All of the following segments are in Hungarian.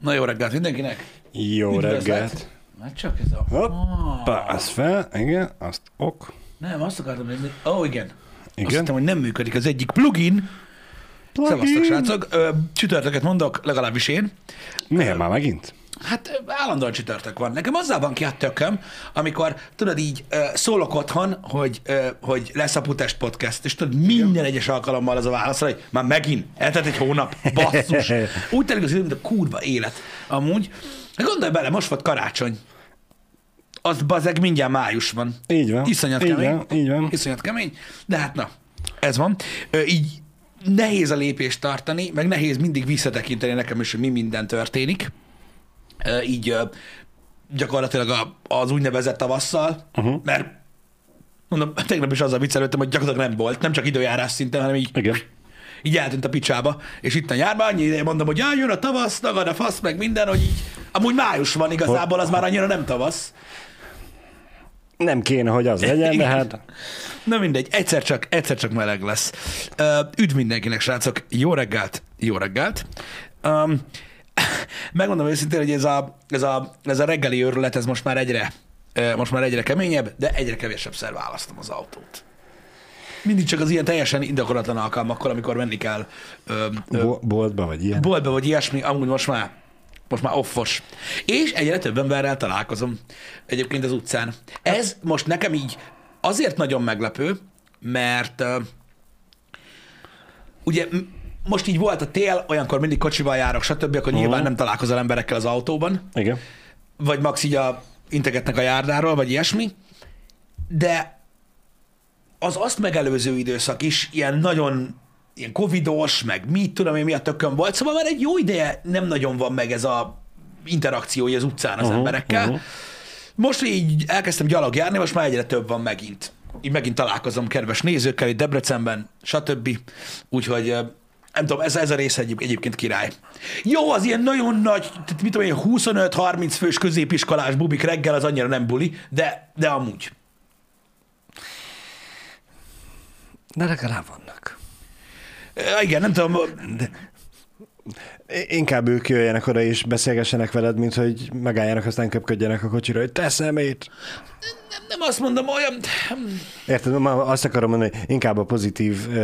Na jó reggelt mindenkinek! Jó Üdvözlet. reggelt. Hát csak ez a... Hoppá, az fel, igen, azt ok. Nem, azt akartam nézni. Ó, oh, igen. Azt Igen. hittem, hogy nem működik az egyik plugin. Szevasztok, srácok. Csütörtöket mondok, legalábbis én. Miért már megint? Hát állandóan csütörtök van. Nekem azzal van ki a tököm, amikor tudod így szólok otthon, hogy, hogy lesz a Putest podcast, és tudod, minden egyes alkalommal az a válasz, hogy már megint, eltelt egy hónap, basszus. Úgy telik az idő, mint a kurva élet. Amúgy, gondolj bele, most volt karácsony. Az bazeg mindjárt május van. Így van. Iszonyat így kemény. Van, így van. Iszonyat kemény, de hát na, ez van. Így nehéz a lépést tartani, meg nehéz mindig visszatekinteni nekem is, hogy mi minden történik. Így gyakorlatilag az úgynevezett tavasszal, uh-huh. mert mondom, tegnap is azzal viccelődtem, hogy gyakorlatilag nem volt, nem csak időjárás szinten, hanem így, Igen. így eltűnt a picsába, és itt a nyárban annyi ideje mondom, hogy jaj, jön a tavasz, tagad a fasz, meg minden, hogy így, amúgy május van igazából, az már annyira nem tavasz. Nem kéne, hogy az legyen, de hát Na mindegy, egyszer csak, egyszer csak meleg lesz. Üdv mindenkinek, srácok, jó reggelt, jó reggelt. Um, megmondom őszintén, hogy ez a, ez, a, ez a reggeli őrület, ez most már egyre, uh, most már egyre keményebb, de egyre kevésebb szer választom az autót. Mindig csak az ilyen teljesen indokolatlan alkalmakkor, amikor menni kell ö, ö, bo- boltba vagy ilyen. boltba vagy ilyesmi, amúgy most már most már offos. És egyre több emberrel találkozom egyébként az utcán. Ez most nekem így azért nagyon meglepő, mert uh, ugye most így volt a tél, olyankor mindig kocsival járok, stb., akkor nyilván nem találkozol emberekkel az autóban, Igen. vagy max így a, integetnek a járdáról, vagy ilyesmi, de az azt megelőző időszak is ilyen nagyon ilyen covidos, meg mit tudom én, mi a tökön volt, szóval már egy jó ideje nem nagyon van meg ez a interakció az utcán az uh-huh, emberekkel. Uh-huh. Most így elkezdtem gyalog járni, most már egyre több van megint. Így megint találkozom kedves nézőkkel itt Debrecenben, stb. Úgyhogy nem tudom, ez, ez a rész egyéb, egyébként király. Jó, az ilyen nagyon nagy, mit tudom én, 25-30 fős középiskolás bubik reggel az annyira nem buli, de, de amúgy. De legalább vannak. Ö, Igen, nem tudom, I- Inkább ők jöjjenek oda és beszélgessenek veled, mint hogy megálljanak, aztán köpködjenek a kocsira, hogy te szemét. nem, nem azt mondom, olyan... Érted? Azt akarom mondani, hogy inkább a pozitív uh,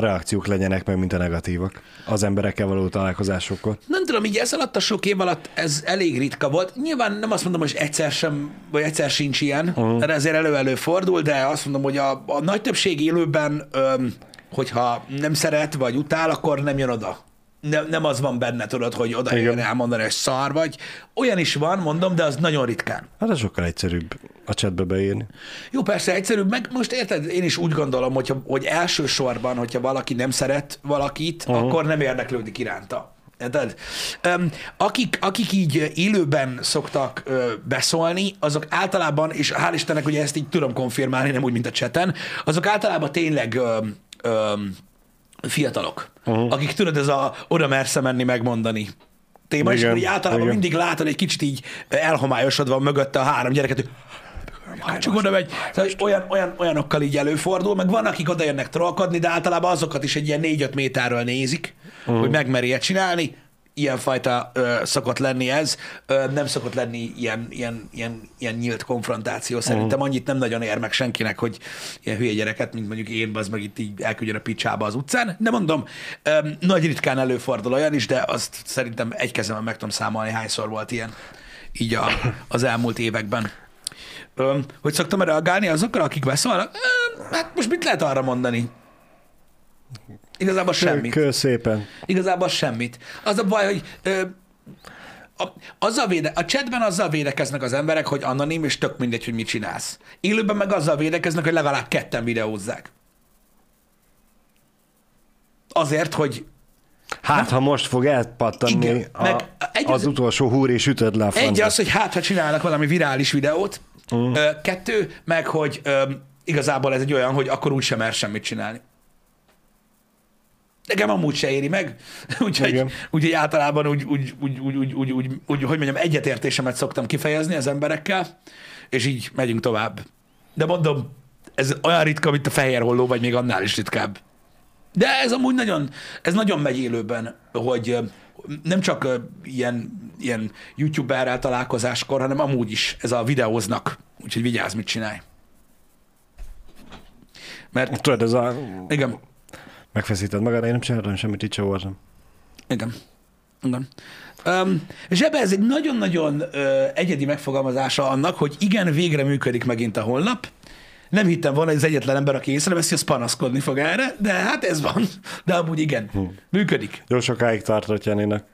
reakciók legyenek meg, mint a negatívak az emberekkel való találkozásokkor. Nem tudom, így ez alatt a sok év alatt ez elég ritka volt. Nyilván nem azt mondom, hogy egyszer sem, vagy egyszer sincs ilyen, uh-huh. de ezért elő-elő fordul, de azt mondom, hogy a, a nagy többség élőben, öm, hogyha nem szeret, vagy utál, akkor nem jön oda. Nem, nem az van benne, tudod, hogy oda jön elmondani, hogy szar vagy. Olyan is van, mondom, de az nagyon ritkán. Hát ez sokkal egyszerűbb a chatbe beírni. Jó, persze egyszerűbb, meg most érted, én is úgy gondolom, hogyha, hogy elsősorban, hogyha valaki nem szeret valakit, uh-huh. akkor nem érdeklődik iránta. Érted? Um, akik, akik így élőben szoktak ö, beszólni, azok általában, és hál' Istennek, hogy ezt így tudom konfirmálni, nem úgy, mint a cseten, azok általában tényleg ö, ö, fiatalok, uh-huh. akik tudod, ez a oda mersze menni megmondani téma, és Igen, akkor így általában igen. mindig látod egy kicsit így elhomályosodva mögötte a három gyereket, hogy majd csak oda megy. Szóval olyan, olyan, olyanokkal így előfordul, meg van, akik oda jönnek trollkodni, de általában azokat is egy ilyen 4-5 méterről nézik, uh. hogy megmeri ilyet csinálni. Ilyenfajta ö, szokott lenni ez. Ö, nem szokott lenni ilyen, ilyen, ilyen, ilyen nyílt konfrontáció. Szerintem annyit nem nagyon ér meg senkinek, hogy ilyen hülye gyereket, mint mondjuk én, az meg itt így elküldjön a picsába az utcán. De mondom, ö, nagy ritkán előfordul olyan is, de azt szerintem egy kezemben meg tudom számolni, hányszor volt ilyen így a, az elmúlt években. Öm, hogy szoktam reagálni azokra, akik beszólnak? Hát most mit lehet arra mondani? Igazából semmit. Kő szépen. Igazából semmit. Az a baj, hogy ö, a, azzal véde, a chatben azzal védekeznek az emberek, hogy anonim, és tök mindegy, hogy mit csinálsz. Élőben meg azzal védekeznek, hogy legalább ketten videózzák. Azért, hogy Hát, ha most fog elpattanni Igen, a, meg egy- az utolsó húr, és ütöd le a Egy francba. az, hogy hát, ha csinálnak valami virális videót, ö, kettő, meg hogy igazából ez egy olyan, hogy akkor úgy sem mer semmit csinálni. Nekem amúgy se éri meg, úgyhogy, úgyhogy általában úgy, úgy, úgy, úgy, úgy, úgy, úgy, úgy, hogy mondjam, egyetértésemet szoktam kifejezni az emberekkel, és így megyünk tovább. De mondom, ez olyan ritka, mint a fehér holló, vagy még annál is ritkább. De ez amúgy nagyon, ez nagyon megy élőben, hogy nem csak ilyen ilyen youtuberrel találkozáskor, hanem amúgy is ez a videóznak. Úgyhogy vigyázz, mit csinálj. Mert Tudod, ez a... igen, Megfeszíted magad, én nem csináltam semmit, itt sem voltam. igen, igen. Um, zsebe, ez egy nagyon-nagyon ö, egyedi megfogalmazása annak, hogy igen, végre működik megint a honlap. Nem hittem volna, hogy az egyetlen ember, aki észreveszi, az panaszkodni fog erre, de hát ez van. De amúgy igen, működik. Jó sokáig tartott Janinak.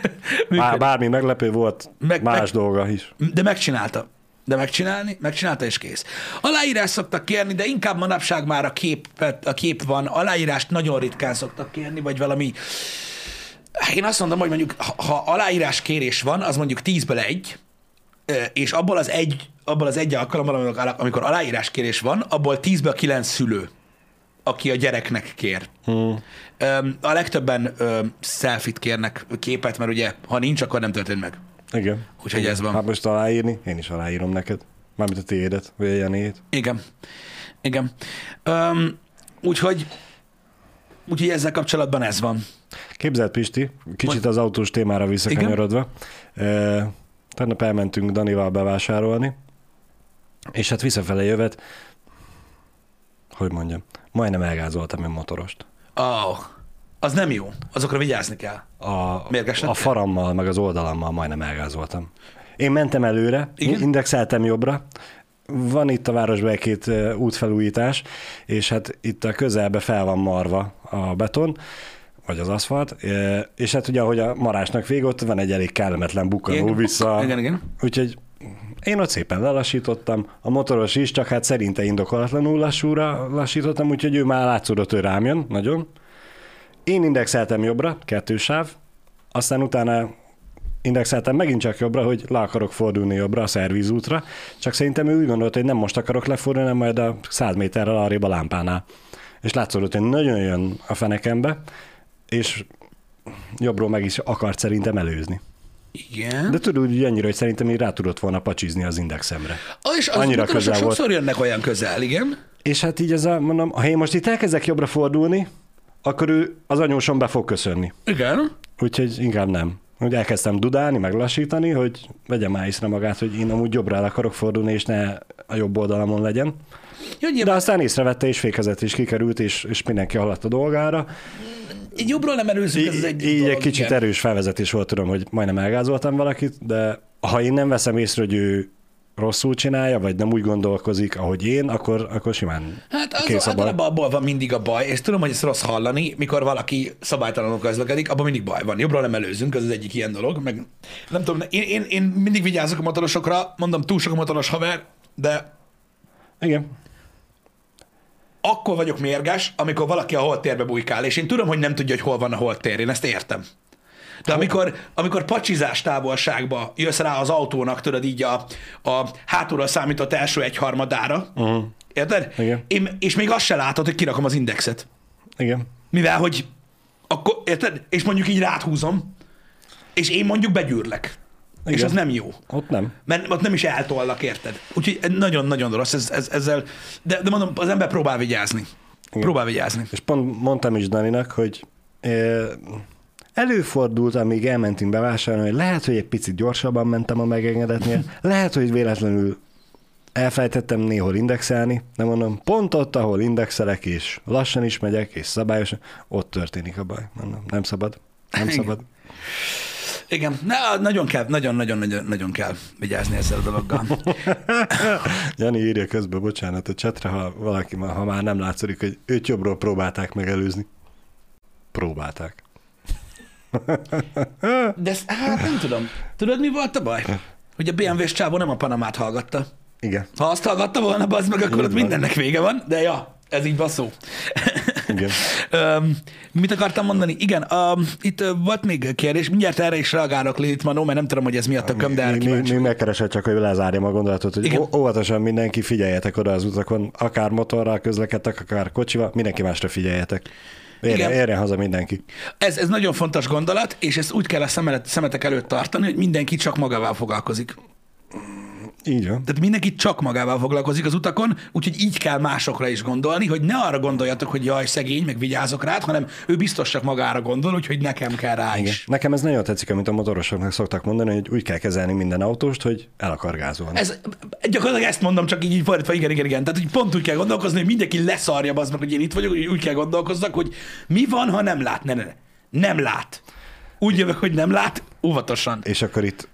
Bár, bármi meglepő volt, meg, más meg- dolga is. De megcsinálta. De megcsinálni, megcsinálta és kész. Aláírás szoktak kérni, de inkább manapság már a kép, a kép van. Aláírást nagyon ritkán szoktak kérni, vagy valami... Én azt mondom, hogy mondjuk, ha, aláírás kérés van, az mondjuk tízből egy, és abból az egy, abból az egy alkalommal, amikor, amikor aláírás kérés van, abból tízből kilenc szülő, aki a gyereknek kér. Hmm. A legtöbben selfit kérnek, képet, mert ugye, ha nincs, akkor nem történt meg. Igen. Úgyhogy ez van. Hát most aláírni, én is aláírom neked. Mármint a tiédet, vagy a Janét. Igen. Igen. Um, úgyhogy, úgyhogy ezzel kapcsolatban ez van. Képzeld Pisti, kicsit az autós témára visszakanyarodva. E, tegnap elmentünk Danival bevásárolni, és hát visszafele jövet, hogy mondjam, majdnem elgázoltam egy motorost. Oh, az nem jó. Azokra vigyázni kell. A, Mérges a lettél? farammal, meg az oldalammal majdnem elgázoltam. Én mentem előre, Igen? indexeltem jobbra, van itt a városban egy-két útfelújítás, és hát itt a közelbe fel van marva a beton, vagy az aszfalt, és hát ugye, ahogy a marásnak vége, ott van egy elég kellemetlen bukkanó Igen, vissza. igen, igen. Úgyhogy én ott szépen lelassítottam, a motoros is, csak hát szerinte indokolatlanul lassúra lassítottam, úgyhogy ő már látszódott, hogy rám jön, nagyon. Én indexeltem jobbra, kettős sáv, aztán utána indexeltem megint csak jobbra, hogy le akarok fordulni jobbra a szervízútra, csak szerintem ő úgy gondolt, hogy nem most akarok lefordulni, hanem majd a 100 méterrel arrébb a lámpánál. És látszódott, hogy nagyon jön a fenekembe, és jobbról meg is akart szerintem előzni. Igen. De tudod, úgy annyira, hogy szerintem így rá tudott volna pacsizni az indexemre. Ah, és az annyira közel volt. sokszor jönnek olyan közel, igen. És hát így ez a, mondom, ha én most itt elkezdek jobbra fordulni, akkor ő az anyósom be fog köszönni. Igen. Úgyhogy inkább nem. Úgy elkezdtem dudálni, meg lassítani, hogy vegye már észre magát, hogy én amúgy jobbra el akarok fordulni, és ne a jobb oldalamon legyen. Jó, De aztán észrevette, és fékezett, és kikerült, és, és mindenki haladt a dolgára. így jobbról nem előzzük, ez az egy így dolog, egy kicsit igen. erős felvezetés volt, tudom, hogy majdnem elgázoltam valakit, de ha én nem veszem észre, hogy ő rosszul csinálja, vagy nem úgy gondolkozik, ahogy én, akkor, akkor simán Hát az kész a baj. általában abból van mindig a baj, és tudom, hogy ezt rossz hallani, mikor valaki szabálytalanul közlekedik, abban mindig baj van. Jobbról nem előzünk, ez az egyik ilyen dolog. Meg nem tudom, én, én, én mindig vigyázok a motorosokra, mondom, túl sok a motoros haver, de Igen. akkor vagyok mérges, amikor valaki a holttérbe bujkál, és én tudom, hogy nem tudja, hogy hol van a holttér, én ezt értem. De amikor, amikor pacsizás távolságba jössz rá az autónak, tudod így a, a hátulról számított első egyharmadára, uh-huh. érted? Igen. Én, és még azt se látod, hogy kirakom az indexet. Igen. Mivel, hogy akkor, érted? És mondjuk így ráthúzom, és én mondjuk begyűrlek. És Igen. az nem jó. Ott nem. Mert ott nem is eltollak, érted? Úgyhogy nagyon-nagyon rossz ez, ez, ezzel. De, de mondom, az ember próbál vigyázni. Igen. Próbál vigyázni. És pont mondtam is Daninak, hogy eh, előfordult, amíg elmentünk bevásárolni, hogy lehet, hogy egy picit gyorsabban mentem a megengedetnél, lehet, hogy véletlenül elfelejtettem néhol indexelni, de mondom, pont ott, ahol indexelek, és lassan is megyek, és szabályosan, ott történik a baj. Mondom, nem szabad. Nem Igen. szabad. Igen, Na, nagyon kell, nagyon-nagyon-nagyon nagyon kell vigyázni ezzel a dologgal. Jani írja közben, bocsánat, a csetre, ha valaki, ha már nem látszik, hogy őt jobbról próbálták megelőzni. Próbálták. De ezt, hát nem tudom. Tudod, mi volt a baj? Hogy a BMW-s csávó nem a Panamát hallgatta. Igen. Ha azt hallgatta volna, az meg, akkor ott mindennek vége van, de ja, ez így van szó. Igen. um, mit akartam mondani? Igen, um, itt uh, volt még kérdés, mindjárt erre is reagálok Lilith Manó, mert nem tudom, hogy ez mi a tököm, de erre még vagyok. megkeresett csak, hogy lezárjam a gondolatot, hogy Igen. óvatosan mindenki figyeljetek oda az utakon, akár motorral közlekedtek, akár kocsival, mindenki másra figyeljetek. Érjen, Igen. érjen haza mindenki. Ez, ez nagyon fontos gondolat, és ezt úgy kell a szemelet, szemetek előtt tartani, hogy mindenki csak magával foglalkozik. Így van. Tehát mindenki csak magával foglalkozik az utakon, úgyhogy így kell másokra is gondolni, hogy ne arra gondoljatok, hogy jaj, szegény, meg vigyázok rád, hanem ő biztos csak magára gondol, úgyhogy nekem kell rá Igen. is. Nekem ez nagyon tetszik, amit a motorosoknak szoktak mondani, hogy úgy kell kezelni minden autóst, hogy el akar gázolni. Ez, gyakorlatilag ezt mondom, csak így, így fordítva, igen, igen, igen. Tehát hogy pont úgy kell gondolkozni, hogy mindenki leszarja az meg, hogy én itt vagyok, hogy úgy kell gondolkozzak, hogy mi van, ha nem lát. Ne, ne, ne. Nem lát. Úgy jövök, hogy nem lát, óvatosan. És akkor itt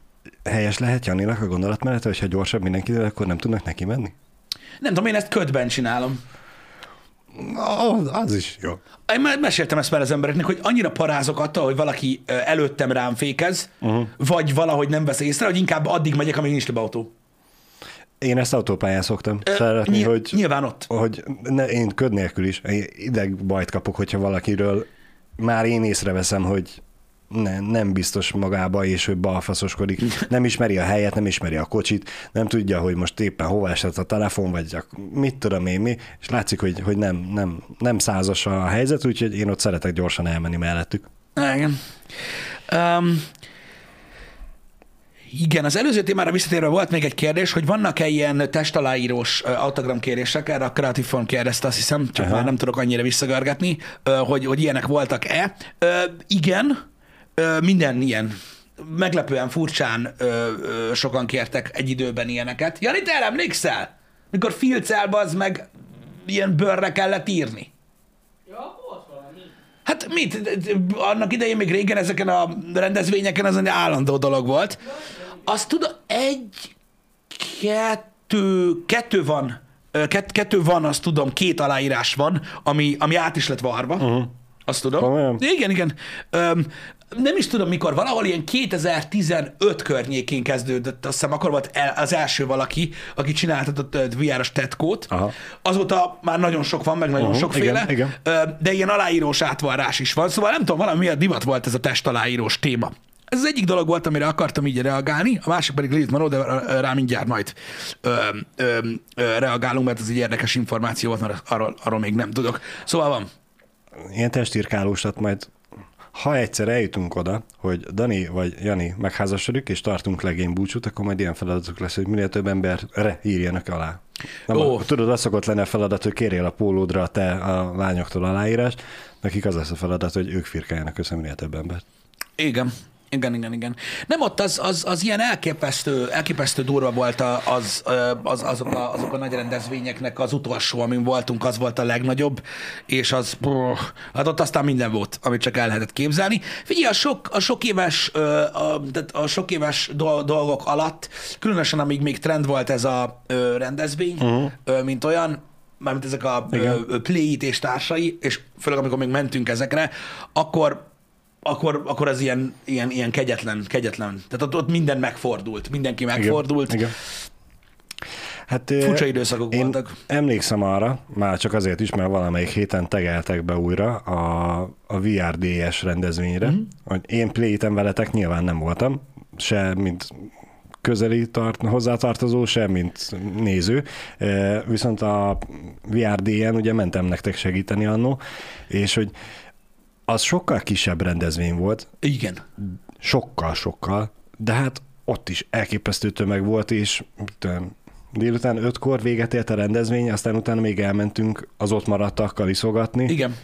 helyes lehet Janinak a gondolatmenete, hogy ha gyorsabb mindenkivel, akkor nem tudnak neki menni? Nem tudom, én ezt ködben csinálom. Az, az is jó. Én már meséltem ezt már az embereknek, hogy annyira parázok attól, hogy valaki előttem rám fékez, uh-huh. vagy valahogy nem vesz észre, hogy inkább addig megyek, amíg nincs több autó. Én ezt autópályán szoktam Ö, szeretni, nyilv- hogy, Nyilván ott. hogy ne, én köd nélkül is ideg bajt kapok, hogyha valakiről már én észreveszem, hogy ne, nem biztos magába, és ő balfaszoskodik. Nem ismeri a helyet, nem ismeri a kocsit, nem tudja, hogy most éppen hova esett a telefon, vagy a, mit tudom én mi, és látszik, hogy, hogy nem, nem, nem százas a helyzet, úgyhogy én ott szeretek gyorsan elmenni mellettük. Igen. Um, igen, az előző témára visszatérve volt még egy kérdés, hogy vannak-e ilyen testaláírós ö, autogram kérések, erre a Creative Phone kérdezte, azt hiszem, csak Aha. már nem tudok annyira visszagörgetni, ö, hogy, hogy ilyenek voltak-e. Igen, ö, minden ilyen meglepően furcsán ö, ö, sokan kértek egy időben ilyeneket. Jani, te emlékszel? Mikor filcelbe az meg ilyen bőrre kellett írni. Ja, volt valami. Hát mit? Annak idején még régen ezeken a rendezvényeken az egy állandó dolog volt. Azt tudom, egy, kettő, kettő van, kett, kettő van, azt tudom, két aláírás van, ami, ami át is lett varva. Uh-huh. Azt tudom. Komolyan? Igen, igen. Öm, nem is tudom mikor, valahol ilyen 2015 környékén kezdődött, azt hiszem akkor volt el, az első valaki, aki csináltatott VR-os tetkót. Aha. Azóta már nagyon sok van, meg nagyon Aha, sokféle. igen, igen. De ilyen aláírós átvarrás is van, szóval nem tudom, valami miatt divat volt ez a testaláírós téma. Ez az egyik dolog volt, amire akartam így reagálni, a másik pedig Lilith Manó, de rá mindjárt majd ö, ö, ö, reagálunk, mert ez egy érdekes információ volt, mert arról, arról még nem tudok. Szóval van. Ilyen testírkálósat majd ha egyszer eljutunk oda, hogy Dani vagy Jani megházasodik, és tartunk legény búcsút, akkor majd ilyen feladatok lesz, hogy minél több emberre írjanak alá. Nem, Ó. a, tudod, az szokott lenne a feladat, hogy kérjél a pólódra te a lányoktól aláírást, nekik az lesz a feladat, hogy ők firkáljanak össze minél több embert. Igen. Igen, igen, igen. Nem ott az, az, az ilyen elképesztő, elképesztő durva volt az, az, azok, a, azok a nagy rendezvényeknek az utolsó, amin voltunk, az volt a legnagyobb, és az, brr, hát ott aztán minden volt, amit csak el lehetett képzelni. Figyelj, a sok, a sok éves, a, a sok éves dol- dolgok alatt, különösen amíg még trend volt ez a rendezvény, uh-huh. mint olyan, mármint ezek a Play-it és társai, és főleg amikor még mentünk ezekre, akkor akkor, akkor az ilyen, ilyen, ilyen kegyetlen, kegyetlen. Tehát ott, ott minden megfordult, mindenki megfordult. Igen. Hát, ö, Furcsa időszakok én voltak. emlékszem arra, már csak azért is, mert valamelyik héten tegeltek be újra a, a VRDS rendezvényre, Mhm. mm. hogy én playten veletek nyilván nem voltam, se mint közeli tart, hozzátartozó, se mint néző, viszont a VRDN ugye mentem nektek segíteni annó, és hogy az sokkal kisebb rendezvény volt, Igen. sokkal-sokkal, de hát ott is elképesztő tömeg volt, és tudom, délután ötkor véget ért a rendezvény, aztán utána még elmentünk az ott maradtakkal iszogatni, Igen.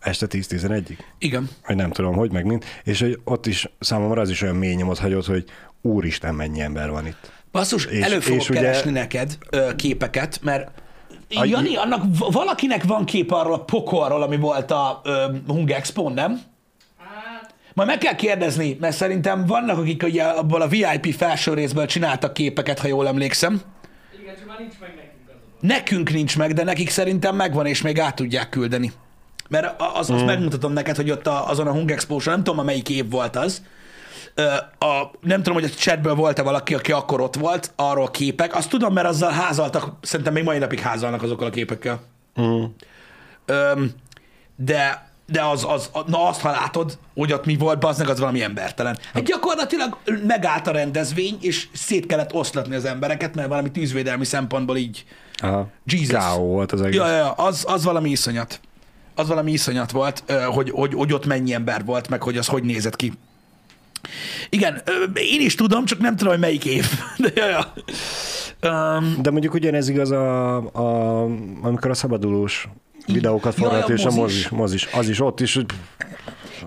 este 10-11-ig, Igen. vagy nem tudom, hogy meg mind, és hogy ott is számomra az is olyan mély nyomot hagyott, hogy úristen, mennyi ember van itt. Basszus, És- elő fogok és ugye- keresni neked ö, képeket, mert A- Jani, annak valakinek van kép arról a pokolról, ami volt a ö, Hung expo nem? Hát, Majd meg kell kérdezni, mert szerintem vannak, akik ugye abból a VIP felső részből csináltak képeket, ha jól emlékszem. igen, csak már nincs meg nekünk Nekünk nincs meg, de nekik szerintem megvan, és még át tudják küldeni. Mert az, azt megmutatom neked, hogy ott a, azon a Hung expo nem tudom, melyik év volt az, a, nem tudom, hogy a chatből volt-e valaki, aki akkor ott volt, arról képek. Azt tudom, mert azzal házaltak, szerintem még mai napig házalnak azokkal a képekkel. Mm. Öm, de de az, az, na azt, ha látod, hogy ott mi volt, az az valami embertelen. Hát gyakorlatilag megállt a rendezvény, és szét kellett oszlatni az embereket, mert valami tűzvédelmi szempontból így Aha. Jesus. Káó volt az egész. Ja, ja, az, az valami iszonyat. Az valami iszonyat volt, hogy, hogy, hogy ott mennyi ember volt, meg hogy az hogy nézett ki. Igen, én is tudom, csak nem tudom, hogy melyik év. De, ja, ja. Um, De mondjuk ugyanez igaz, a, a, amikor a szabadulós videókat forgat, a és a mozis, mozis, az is ott is, hogy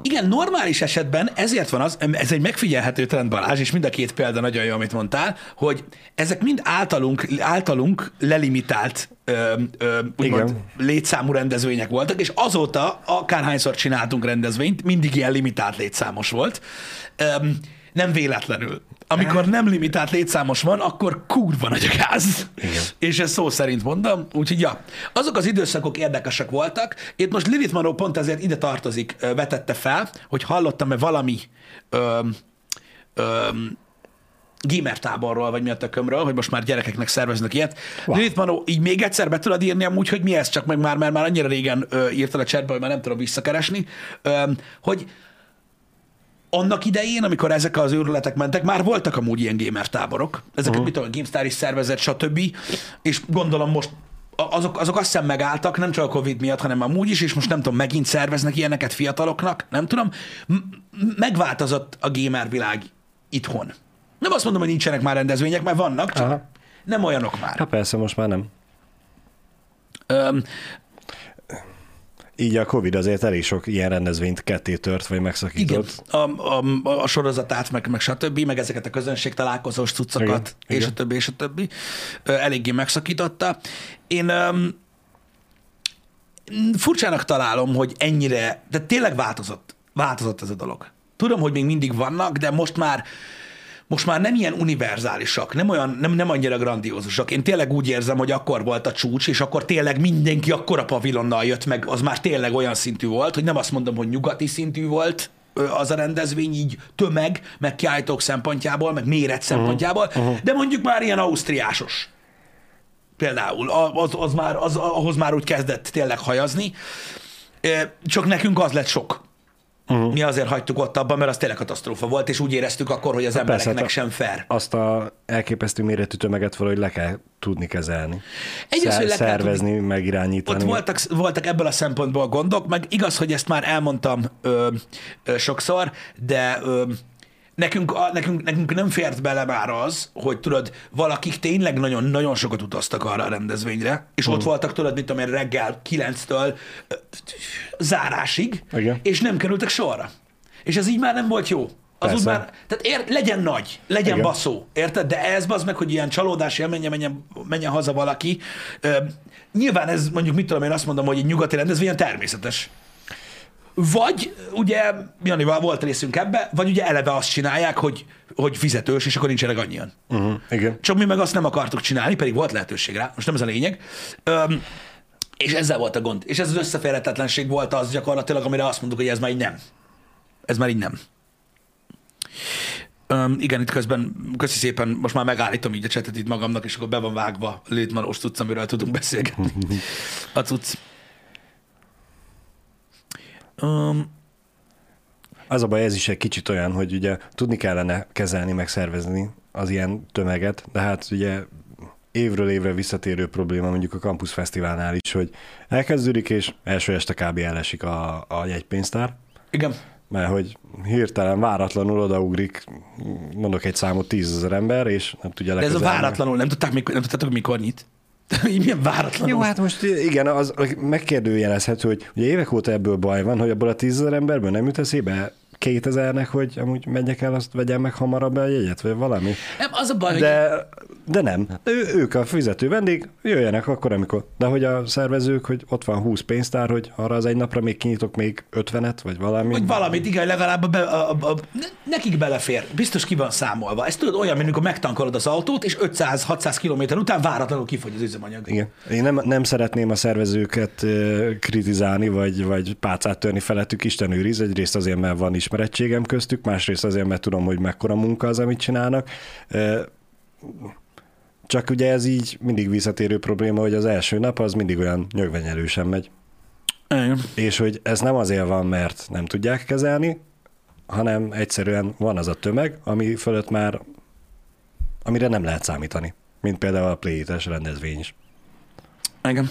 Igen, normális esetben ezért van az, ez egy megfigyelhető trend Balázs, és mind a két példa nagyon jó, amit mondtál, hogy ezek mind általunk, általunk lelimitált ö, ö, úgymond, Igen. létszámú rendezvények voltak, és azóta akárhányszor csináltunk rendezvényt, mindig ilyen limitált létszámos volt. Ö, nem véletlenül. Amikor nem limitált létszámos van, akkor kurva nagy a gáz. Igen. És ezt szó szerint mondom, úgyhogy ja. Azok az időszakok érdekesek voltak. Itt most Lilith Manó pont ezért ide tartozik, vetette fel, hogy hallottam-e valami ö, ö, gamer táborról, vagy mi a tökömről, hogy most már gyerekeknek szerveznek ilyet. Wow. Lilith Manó, így még egyszer be tudod írni amúgy, hogy mi ez, csak meg már, mert már annyira régen ö, írtad a hogy már nem tudom visszakeresni, ö, hogy annak idején, amikor ezek az őrületek mentek, már voltak amúgy ilyen gamer táborok. Ezeket, uh-huh. mit tudom, a GameStar is szervezett, stb. És gondolom most azok, azok azt hiszem megálltak, nem csak a Covid miatt, hanem amúgy is, és most nem tudom, megint szerveznek ilyeneket fiataloknak, nem tudom. Megváltozott a gamer világ itthon. Nem azt mondom, hogy nincsenek már rendezvények, mert vannak, csak Aha. nem olyanok már. hát persze, most már nem. Öm, Így a Covid azért elég sok ilyen rendezvényt ketté tört, vagy igen, megszakított. a, a, a sorozatát, meg, meg stb., meg ezeket a közönség találkozós cuccokat, Igen, és igen. a többi, és a többi, eléggé megszakította. Én um, furcsának találom, hogy ennyire, de tényleg változott, változott ez a dolog. Tudom, hogy még mindig vannak, de most már most már nem ilyen univerzálisak, nem olyan, nem, nem annyira grandiózusak. Én tényleg úgy érzem, hogy akkor volt a csúcs, és akkor tényleg mindenki akkora pavilonnal jött meg, az már tényleg olyan szintű volt, hogy nem azt mondom, hogy nyugati szintű volt az a rendezvény, így tömeg, meg kiállítók szempontjából, meg méret szempontjából, uh-huh. de mondjuk már ilyen ausztriásos. Például, a- az, az már, az, ahhoz már úgy kezdett tényleg hajazni. Csak nekünk az lett sok. Uh-huh. Mi azért hagytuk ott abban, mert az tényleg katasztrófa volt, és úgy éreztük akkor, hogy az embereknek persze, sem fair. Azt a elképesztő méretű tömeget valahogy le kell tudni kezelni. Egy az, Szer- hogy le kell szervezni, megirányítani. Ott voltak, voltak ebből a szempontból gondok, meg igaz, hogy ezt már elmondtam ö, ö, sokszor, de ö, nekünk, a, nekünk, nekünk nem fért bele már az, hogy tudod, valakik tényleg nagyon-nagyon sokat utaztak arra a rendezvényre, és ott voltak, tudod, mit tudom én, reggel 9-től ö, zárásig, Igen. és nem kerültek sorra. És ez így már nem volt jó. Az úgy Persze. már, tehát ér, legyen nagy, legyen Igen. baszó, érted? De ez az meg, hogy ilyen csalódás élménye menjen, menjen haza valaki. Ö, nyilván ez mondjuk, mit tudom én azt mondom, hogy egy nyugati rendezvényen természetes. Vagy ugye, Janival volt részünk ebbe, vagy ugye eleve azt csinálják, hogy, hogy fizetős, és akkor nincsenek annyian. Uh-huh. Igen. Csak mi meg azt nem akartuk csinálni, pedig volt lehetőség rá, most nem ez a lényeg. Öm, és ezzel volt a gond. És ez az összeférhetetlenség volt az gyakorlatilag, amire azt mondtuk, hogy ez már így nem. Ez már így nem. Öm, igen, itt közben, köszi szépen, most már megállítom így a csetet itt magamnak, és akkor be van vágva létmanos cucc, amiről tudunk beszélgetni. A cucc. Um, Az a baj, ez is egy kicsit olyan, hogy ugye tudni kellene kezelni, meg szervezni az ilyen tömeget, de hát ugye évről évre visszatérő probléma mondjuk a Campus Fesztiválnál is, hogy elkezdődik, és első este kb. elesik a, a jegypénztár, igen. mert hogy hirtelen váratlanul odaugrik, mondok egy számot, tízezer ember, és nem tudja De ez a váratlanul, nem, tudták, mikor, nem tudtátok, mikor nyit? Így milyen váratlanul? Jó, hát most igen, az megkérdőjelezhető, hogy ugye évek óta ebből baj van, hogy abból a tízezer emberből nem jut eszébe 2000-nek, hogy amúgy menjek el, azt vegyem meg hamarabb a jegyet, vagy valami. Nem, az a baj, hogy De, de nem. Ő, ők a fizető vendég, jöjjenek akkor, amikor. De hogy a szervezők, hogy ott van 20 pénztár, hogy arra az egy napra még kinyitok még 50-et, vagy valami. Vagy valamit, igen, legalább a be, a, a, a, ne- nekik belefér. Biztos ki van számolva. Ez tudod olyan, mint amikor megtankolod az autót, és 500-600 km után váratlanul kifogy az üzemanyag. Igen. Én nem, nem szeretném a szervezőket kritizálni, vagy, vagy pálcát törni felettük, Isten őriz. Egyrészt azért, mert van ismerettségem köztük, másrészt azért, mert tudom, hogy mekkora munka az, amit csinálnak. Csak ugye ez így mindig visszatérő probléma, hogy az első nap az mindig olyan nyögvenyelősen megy. Igen. És hogy ez nem azért van, mert nem tudják kezelni, hanem egyszerűen van az a tömeg, ami fölött már, amire nem lehet számítani. Mint például a play rendezvény is. Igen.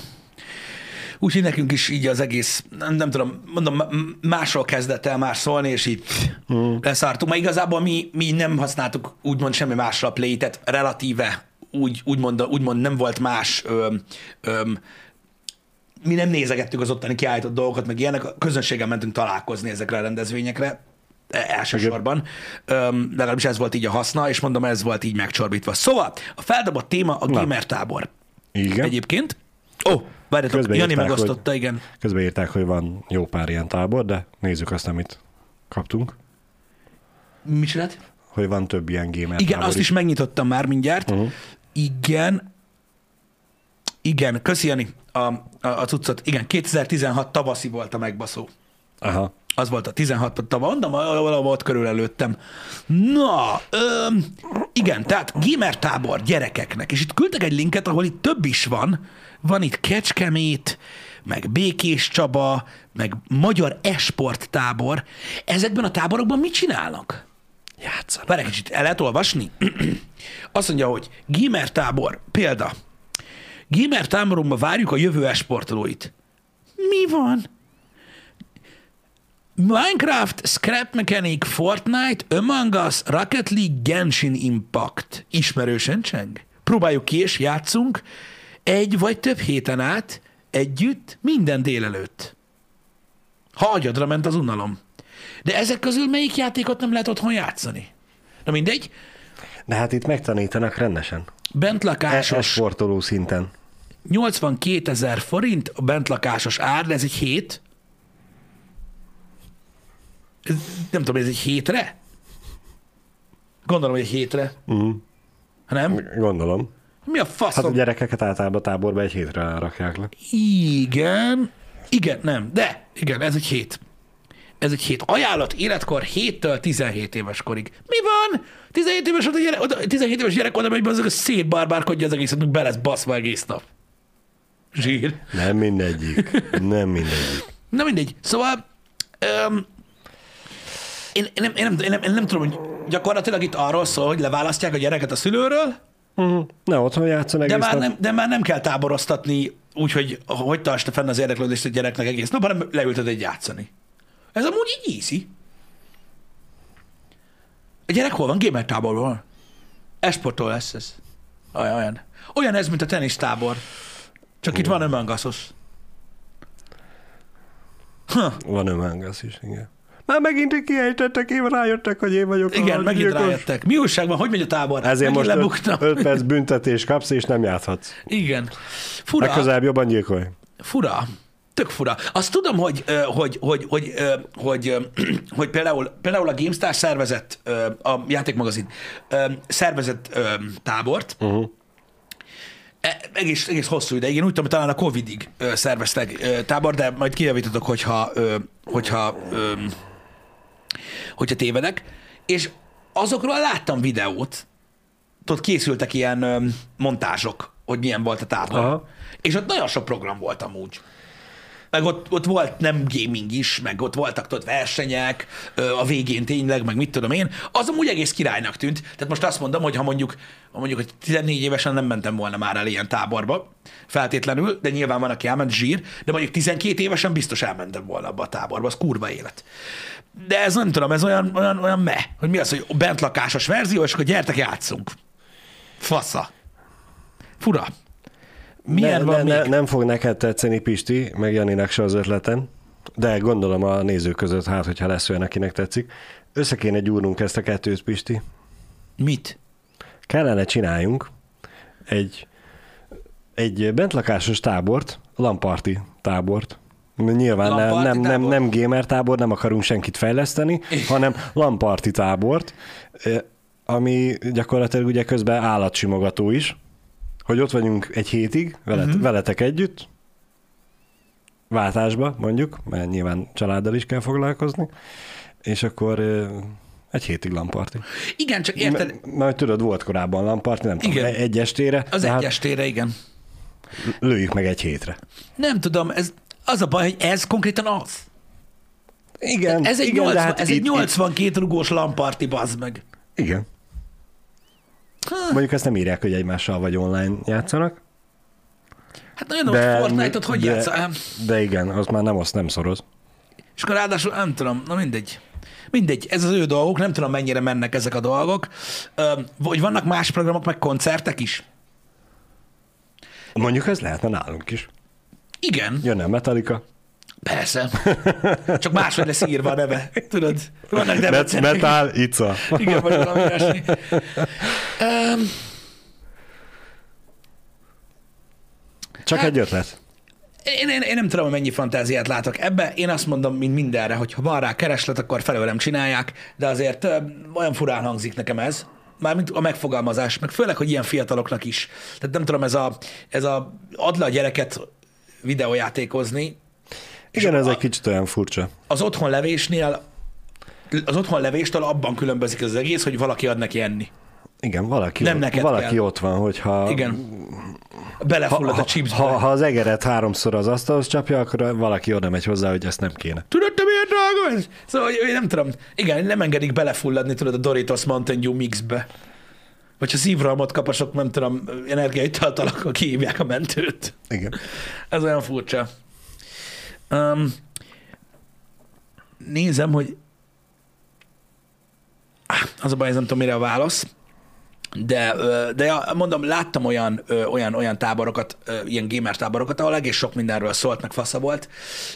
Úgyhogy nekünk is így az egész, nem, nem tudom, mondom, másról kezdett el más szólni, és így mm. leszártunk. Mert igazából mi, mi nem használtuk úgymond semmi másra a play tehát relatíve úgy, úgymond, úgymond nem volt más öm, öm, mi nem nézegettük az ottani kiállított dolgokat, meg ilyenek, a közönséggel mentünk találkozni ezekre a rendezvényekre, e- elsősorban. Öm, legalábbis ez volt így a haszna, és mondom, ez volt így megcsorbítva. Szóval, a feldobott téma a gamer tábor. Igen. Egyébként. Ó, oh, várjatok, Közben Jani írták, megosztotta, igen. Közben írták, hogy van jó pár ilyen tábor, de nézzük azt, amit kaptunk. Mi csinált? Hogy van több ilyen gamer Igen, tábor azt is megnyitottam már mindjárt. Uh-huh. Igen. Igen, köszi Jani a, a, a cuccot. Igen, 2016 tavaszi volt a megbaszó. Aha. Az volt a 16 tavaly, mondom, valahol volt körül előttem. Na, öm, igen, tehát gamer tábor gyerekeknek, és itt küldtek egy linket, ahol itt több is van. Van itt Kecskemét, meg Békés Csaba, meg Magyar Esport tábor. Ezekben a táborokban mit csinálnak? Játszanak. Várj egy kicsit, el lehet olvasni? Azt mondja, hogy gamer tábor, példa. Gamer táborunkban várjuk a jövő esportolóit. Mi van? Minecraft, Scrap Mechanic, Fortnite, Among Us, Rocket League, Genshin Impact. Ismerősen cseng? Próbáljuk ki és játszunk egy vagy több héten át együtt minden délelőtt. Ha agyadra ment az unalom. De ezek közül melyik játékot nem lehet otthon játszani? Na mindegy, De hát itt megtanítanak rendesen. bentlakásos, Sportoló szinten. 82 ezer forint a bentlakásos ár, de ez egy hét. Nem tudom, ez egy hétre? Gondolom, hogy egy hétre. Ha nem? Gondolom. Mi a Hát a faszom? gyerekeket általában táborba egy hétre rakják le. Igen. Igen, nem. De, igen, ez egy hét. Ez egy hét. Ajánlat életkor 7-től 17 éves korig. Mi van? 17 éves, oda gyere, oda, 17 éves gyerek oda megy, azok szétbarbárkodja az egészet, meg be lesz baszva egész nap. Zsír. Nem mindegyik. Nem mindegyik. Na mindegy. Szóval öm, én, én, nem, én, nem, én, nem, én nem tudom, hogy gyakorlatilag itt arról szól, hogy leválasztják a gyereket a szülőről, Uh-huh. Ne otthon játszon egész de már, nap. nem, de már nem kell táboroztatni úgy, hogy hogy tartsd fenn az érdeklődést a gyereknek egész nap, hanem leülted egy játszani. Ez amúgy így easy. A gyerek hol van? Gamer táborban van. Esportól lesz ez. Olyan, olyan. Olyan ez, mint a tenisztábor. Csak itt van önmangaszos. Van önmángasz is, igen. Már megint kiejtettek, én rájöttek, hogy én vagyok Igen, a megint gyilkos. rájöttek. Mi újság van? Hogy megy a tábor? Ezért megint most lebuktam. 5 perc büntetés kapsz, és nem játszhatsz. Igen. Fura. Legközelebb jobban gyilkolj. Fura. Tök fura. Azt tudom, hogy, hogy, hogy, hogy, hogy, ö, hogy például, például a GameStar szervezett, a játékmagazin szervezett tábort, Uh-huh. E- egész, egész hosszú ideig. Én úgy tudom, hogy talán a Covid-ig szerveztek tábor, de majd kijavítotok, hogyha, hogyha, hogyha tévedek. És azokról láttam videót, ott készültek ilyen montázsok, hogy milyen volt a tábor. Aha. És ott nagyon sok program volt amúgy. Meg ott, ott volt nem gaming is, meg ott voltak ott versenyek, a végén tényleg, meg mit tudom én. Az amúgy egész királynak tűnt. Tehát most azt mondom, hogy ha mondjuk, ha mondjuk hogy 14 évesen nem mentem volna már el ilyen táborba, feltétlenül, de nyilván van, aki elment zsír, de mondjuk 12 évesen biztos elmentem volna abba a táborba, az kurva élet. De ez nem tudom, ez olyan, olyan, olyan me, hogy mi az, hogy bentlakásos verzió, és akkor gyertek, játszunk. Fasza. Fura. Milyen ne, van ne, még? ne, nem fog neked tetszeni, Pisti, meg Janinak se az ötleten, de gondolom a nézők között, hát, hogyha lesz olyan, akinek tetszik. Össze kéne gyúrnunk ezt a kettőt, Pisti. Mit? Kellene csináljunk egy, egy bentlakásos tábort, lamparti tábort. Nyilván nem, Lamparti nem, nem, tábor? nem gamer tábor, nem akarunk senkit fejleszteni, hanem lamparti tábort, eh, ami gyakorlatilag ugye közben állatsimogató is, hogy ott vagyunk egy hétig, veled, uh-huh. veletek együtt, váltásba mondjuk, mert nyilván családdal is kell foglalkozni, és akkor egy hétig lamparti. Igen, csak érted, M- Majd tudod, volt korábban lamparti, nem tudom, Igen. egy estére, az egy hát estére, igen. lőjük meg egy hétre. Nem tudom, ez, az a baj, hogy ez konkrétan az. Igen, Ez egy, igen, 80, de hát ez itt- egy 82 rugós lamparti, bazd meg. Itt, igen. Mondjuk ezt nem írják, hogy egymással vagy online játszanak. Hát nagyon de, Fortnite-ot hogy de, játszol? De igen, az már nem azt nem szoroz. És akkor ráadásul nem tudom, na mindegy. Mindegy, ez az ő dolgok, nem tudom mennyire mennek ezek a dolgok. Vagy vannak más programok, meg koncertek is? Mondjuk ez lehetne nálunk is. Igen, Jönne a Metallica. Persze. Csak máshogy lesz írva a neve. Tudod, vannak Met- Debrecenek. metal, Ica. Igen, vagy valami ilyesmi. Um, Csak Hát- egy ötlet. én, én, én nem tudom, mennyi fantáziát látok ebbe. Én azt mondom, mint mindenre, hogy ha van rá kereslet, akkor felőlem csinálják, de azért olyan furán hangzik nekem ez. Mármint a megfogalmazás, meg főleg, hogy ilyen fiataloknak is. Tehát nem tudom, ez a, ez a add le a gyereket videójátékozni, Igen, ez a- egy kicsit olyan furcsa. az otthon levésnél az otthon levéstől abban különbözik az egész, hogy valaki ad neki enni. Igen, valaki, Nem neked valaki kell. ott van, hogyha Igen. ha, Belefullad a ha, chipsbe. ha, ha, az egeret háromszor az asztalhoz csapja, akkor valaki oda megy hozzá, hogy ezt nem kéne. Tudod, te milyen drága ez? Szóval, én nem tudom. Igen, nem engedik belefulladni, tudod, a Doritos Mountain Dew mixbe. Vagy ha szívrohamot kap a sok, nem tudom, energiaitaltal, akkor kihívják a mentőt. Igen. Ez olyan furcsa. Um, nézem, hogy az a baj, ez nem tudom, mire a válasz. De, de mondom, láttam olyan, olyan, olyan táborokat, ilyen gamer táborokat, ahol egész sok mindenről szólt, meg fasza volt.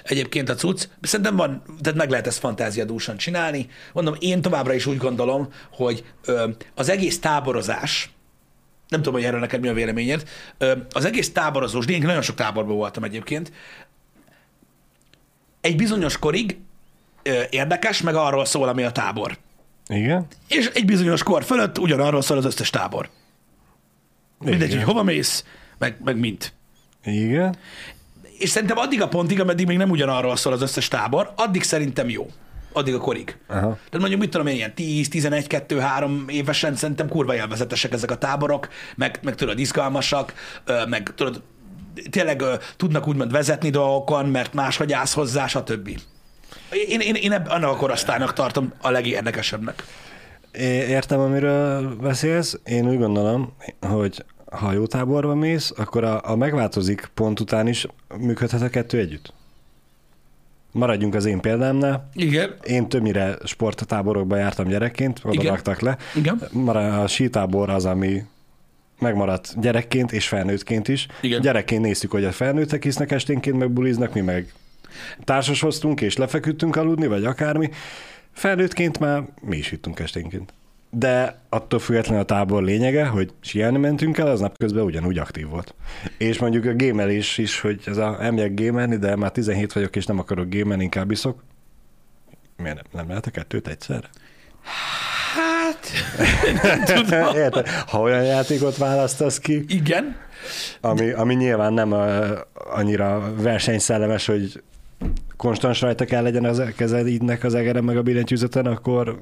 Egyébként a cucc, szerintem van, tehát meg lehet ezt fantáziadúsan csinálni. Mondom, én továbbra is úgy gondolom, hogy az egész táborozás, nem tudom, hogy erről neked mi a véleményed, az egész táborozós, én nagyon sok táborban voltam egyébként, egy bizonyos korig ö, érdekes, meg arról szól, ami a tábor. Igen? És egy bizonyos kor fölött ugyanarról szól az összes tábor. Mindegy, Igen. hogy hova mész, meg, meg mint. Igen. És szerintem addig a pontig, ameddig még nem ugyanarról szól az összes tábor, addig szerintem jó. Addig a korig. Aha. Tehát mondjuk, mit tudom én, ilyen 10, 11, 2, 3 évesen szerintem kurva élvezetesek ezek a táborok, meg, meg tudod, izgalmasak, meg tudod, tényleg ö, tudnak úgymond vezetni dolgokon, mert máshogy állsz hozzá, stb. Én, én, én ebb, annak a korosztálynak tartom a legérdekesebbnek. Értem, amiről beszélsz. Én úgy gondolom, hogy ha jó táborba mész, akkor a, a megváltozik pont után is működhet a kettő együtt. Maradjunk az én példámnál. Igen. Én többnyire sporttáborokba jártam gyerekként, oda Igen. raktak le. Igen. Mara- A sítábor az, ami megmaradt gyerekként és felnőttként is. Igen. Gyerekként néztük, hogy a felnőttek isznek esténként, meg buliznak, mi meg társashoztunk és lefeküdtünk aludni, vagy akármi. Felnőttként már mi is ittunk esténként. De attól függetlenül a tábor lényege, hogy sielni mentünk el, az napközben ugyanúgy aktív volt. És mondjuk a gémelés is, hogy ez a elmegyek gémelni, de már 17 vagyok, és nem akarok gémelni, inkább iszok. Miért nem, nem lehet a kettőt egyszerre? Hát, Érted? Ha olyan játékot választasz ki, igen. ami, ami nyilván nem a, annyira versenyszellemes, hogy konstans rajta kell legyen az kezednek az egeren meg a billentyűzeten, akkor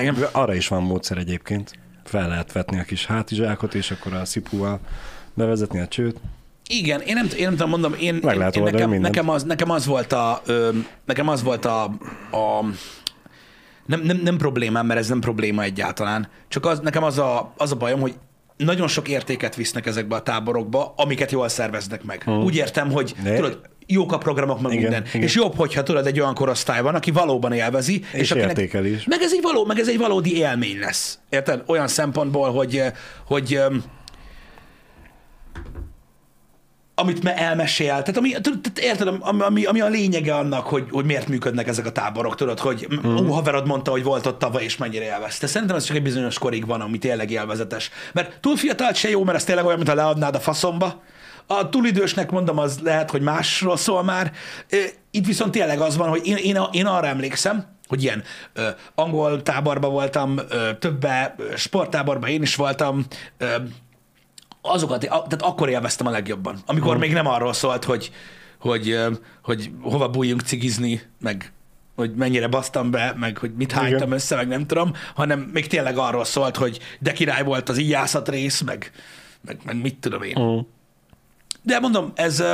Igen. arra is van módszer egyébként. Fel lehet vetni a kis hátizsákot, és akkor a szipúval bevezetni a csőt. Igen, én nem, én nem tudom, mondom, én, Meg én, én nekem, mindent. nekem, az, nekem az volt a, ö, nekem az volt a, a nem, nem, nem problémám, mert ez nem probléma egyáltalán. Csak az, nekem az a, az a bajom, hogy nagyon sok értéket visznek ezekbe a táborokba, amiket jól szerveznek meg. Hmm. Úgy értem, hogy De- tudod, jók a programok, meg Igen, minden. igen. És jobb, hogyha tudod, egy olyan korosztály van, aki valóban élvezi. És értékeli is. Meg ez, egy való, meg ez egy valódi élmény lesz. Érted? Olyan szempontból, hogy, hogy amit me elmesél, tehát ami, tehát érted, ami, ami, a lényege annak, hogy, hogy miért működnek ezek a táborok, tudod, hogy mm. ó, haverod mondta, hogy volt ott tavaly, és mennyire élvezte. Szerintem ez csak egy bizonyos korig van, ami tényleg élvezetes. Mert túl fiatal se jó, mert ez tényleg olyan, mintha leadnád a faszomba. A túl idősnek mondom, az lehet, hogy másról szól már. Itt viszont tényleg az van, hogy én, én, én arra emlékszem, hogy ilyen ö, angol táborban voltam, ö, többe, sporttáborban én is voltam, ö, azokat, tehát akkor élveztem a legjobban. Amikor még nem arról szólt, hogy, hogy, hogy hova bújjunk cigizni, meg hogy mennyire basztam be, meg hogy mit hánytam Igen. össze, meg nem tudom, hanem még tényleg arról szólt, hogy de király volt az íjászat rész, meg, meg, meg mit tudom én. Mm. De mondom, ez,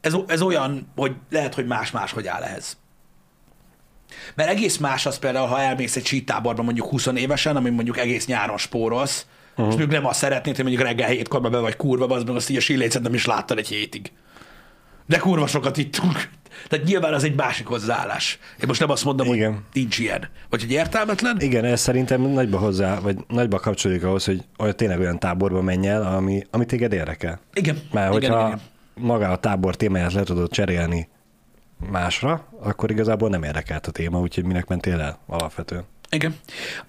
ez, ez olyan, hogy lehet, hogy más-más hogy áll ehhez. Mert egész más az például, ha elmész egy sítáborba mondjuk 20 évesen, ami mondjuk egész nyáron spórolsz, Uh-huh. És mondjuk nem azt szeretnéd, hogy mondjuk reggel hétkor be vagy kurva, az meg azt így a sillécet nem is láttad egy hétig. De kurva sokat ittunk. Tehát nyilván az egy másik hozzáállás. Én most nem azt mondom, Igen. hogy nincs ilyen. Vagy hogy értelmetlen. Igen, ez szerintem nagyba hozzá, vagy nagyba kapcsolódik ahhoz, hogy olyan, tényleg olyan táborba menj el, ami, ami téged érdekel. Igen. Mert igen, hogyha igen, igen. maga a tábor témáját le tudod cserélni másra, akkor igazából nem érdekelt a téma, úgyhogy minek mentél el alapvetően. Igen.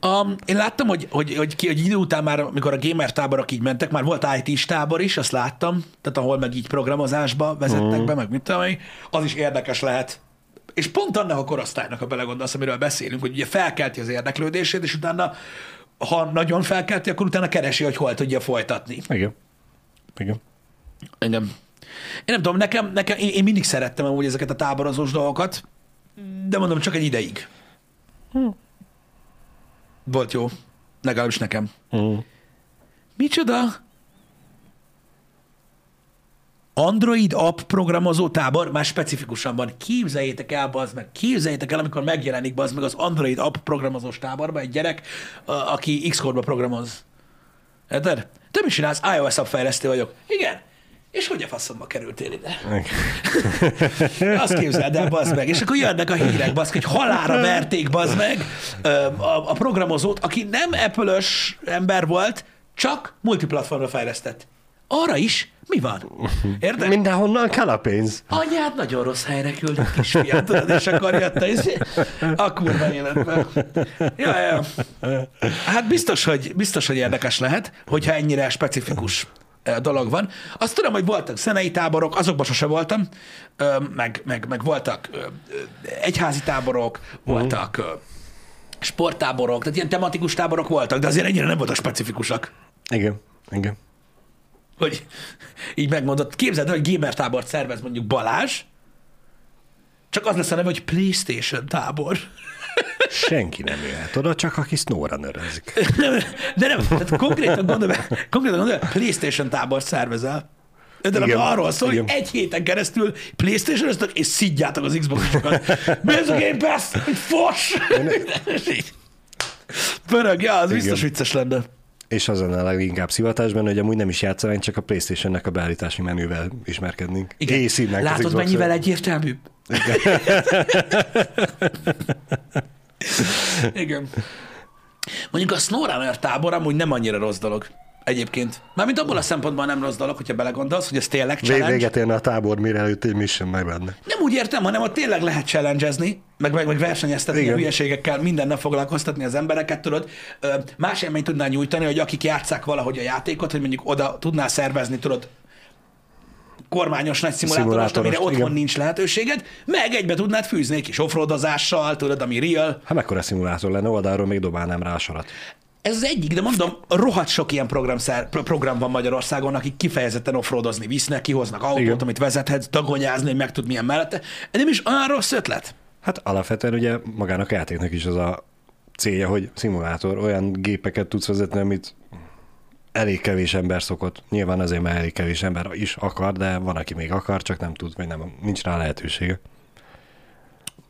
Um, én láttam, hogy, hogy, hogy, ki, hogy idő után már, amikor a gamer táborok így mentek, már volt IT-s tábor is, azt láttam, tehát ahol meg így programozásba vezettek uh-huh. be, meg mit tudom én, az is érdekes lehet. És pont annak a korosztálynak, ha belegondolsz, amiről beszélünk, hogy ugye felkelti az érdeklődését, és utána, ha nagyon felkelti, akkor utána keresi, hogy hol tudja folytatni. Igen. Igen. Engem. Én nem tudom, nekem, nekem én, én mindig szerettem amúgy ezeket a táborozós dolgokat, de mondom, csak egy ideig. Volt jó. Legalábbis nekem. Mm. Micsoda? Android app programozó tábor, már specifikusan van. Képzeljétek el, bazd meg, képzeljétek el, amikor megjelenik bazd meg az Android app programozós táborba egy gyerek, a, aki Xcode-ba programoz. Érted? Te mit csinálsz? iOS app fejlesztő vagyok. Igen. És hogy a faszomba kerültél ide? Azt képzeld el, bazd meg. És akkor jönnek a hírek, bazd, hogy halára verték, bazd meg a, a programozót, aki nem apple ember volt, csak multiplatformra fejlesztett. Arra is mi van? Érted? Mindenhonnan kell a pénz. Anyád nagyon rossz helyre küldött kisfiát, tudod, és akkor jött a, izé- a kurva életben. Ja, ja. Hát biztos hogy, biztos, hogy érdekes lehet, hogyha ennyire specifikus dolog van. Azt tudom, hogy voltak zenei táborok, azokban sose voltam, meg, meg, meg voltak egyházi táborok, voltak ö, sporttáborok, tehát ilyen tematikus táborok voltak, de azért ennyire nem voltak specifikusak Igen. Igen. hogy így megmondott, képzeld el, hogy gamer tábort szervez mondjuk Balázs, csak az lesz a neve, hogy PlayStation tábor. Senki nem jöhet oda, csak aki snowra nörözik. Nem, de nem, tehát konkrétan gondolom, konkrétan gondolom, PlayStation tábor szervezel. Nem Igen, arról szól, igen. hogy egy héten keresztül playstation és szidjátok az Xbox-okat. Mi ez a Game Pass? Fos! És. Pörög, ja, az biztos Igen. vicces lenne. És az lenne a leginkább szivatásban, hogy amúgy nem is játszanánk, csak a Playstation-nek a beállítási menüvel ismerkednénk. Észínnek az Látod, mennyivel egyértelműbb? Igen. Mondjuk a SnowRunner tábor amúgy nem annyira rossz dolog. Egyébként. Mármint abból a szempontból nem rossz dolog, hogyha belegondolsz, hogy ez tényleg challenge. Véget érne a tábor, mire előtt egy mission meg benne. Nem úgy értem, hanem ott tényleg lehet challengezni, meg, meg, meg versenyeztetni a Igen. hülyeségekkel, minden nap foglalkoztatni az embereket, tudod. Más élményt tudnál nyújtani, hogy akik játszák valahogy a játékot, hogy mondjuk oda tudnál szervezni, tudod, kormányos nagy szimulátorost, amire otthon igen. nincs lehetőséged, meg egybe tudnád fűzni egy kis offroadozással, tudod, ami real. Hát mekkora szimulátor lenne, oldalról még dobálnám rá a sarat. Ez az egyik, de mondom, rohadt sok ilyen program, pro- program van Magyarországon, akik kifejezetten offroadozni visznek, kihoznak autót, Igen. amit vezethetsz, dagonyázni, hogy meg tud milyen mellette. Ez nem is olyan rossz ötlet. Hát alapvetően ugye magának a játéknak is az a célja, hogy szimulátor, olyan gépeket tudsz vezetni, amit elég kevés ember szokott. Nyilván azért, mert elég kevés ember is akar, de van, aki még akar, csak nem tud, vagy nem, nincs rá lehetősége.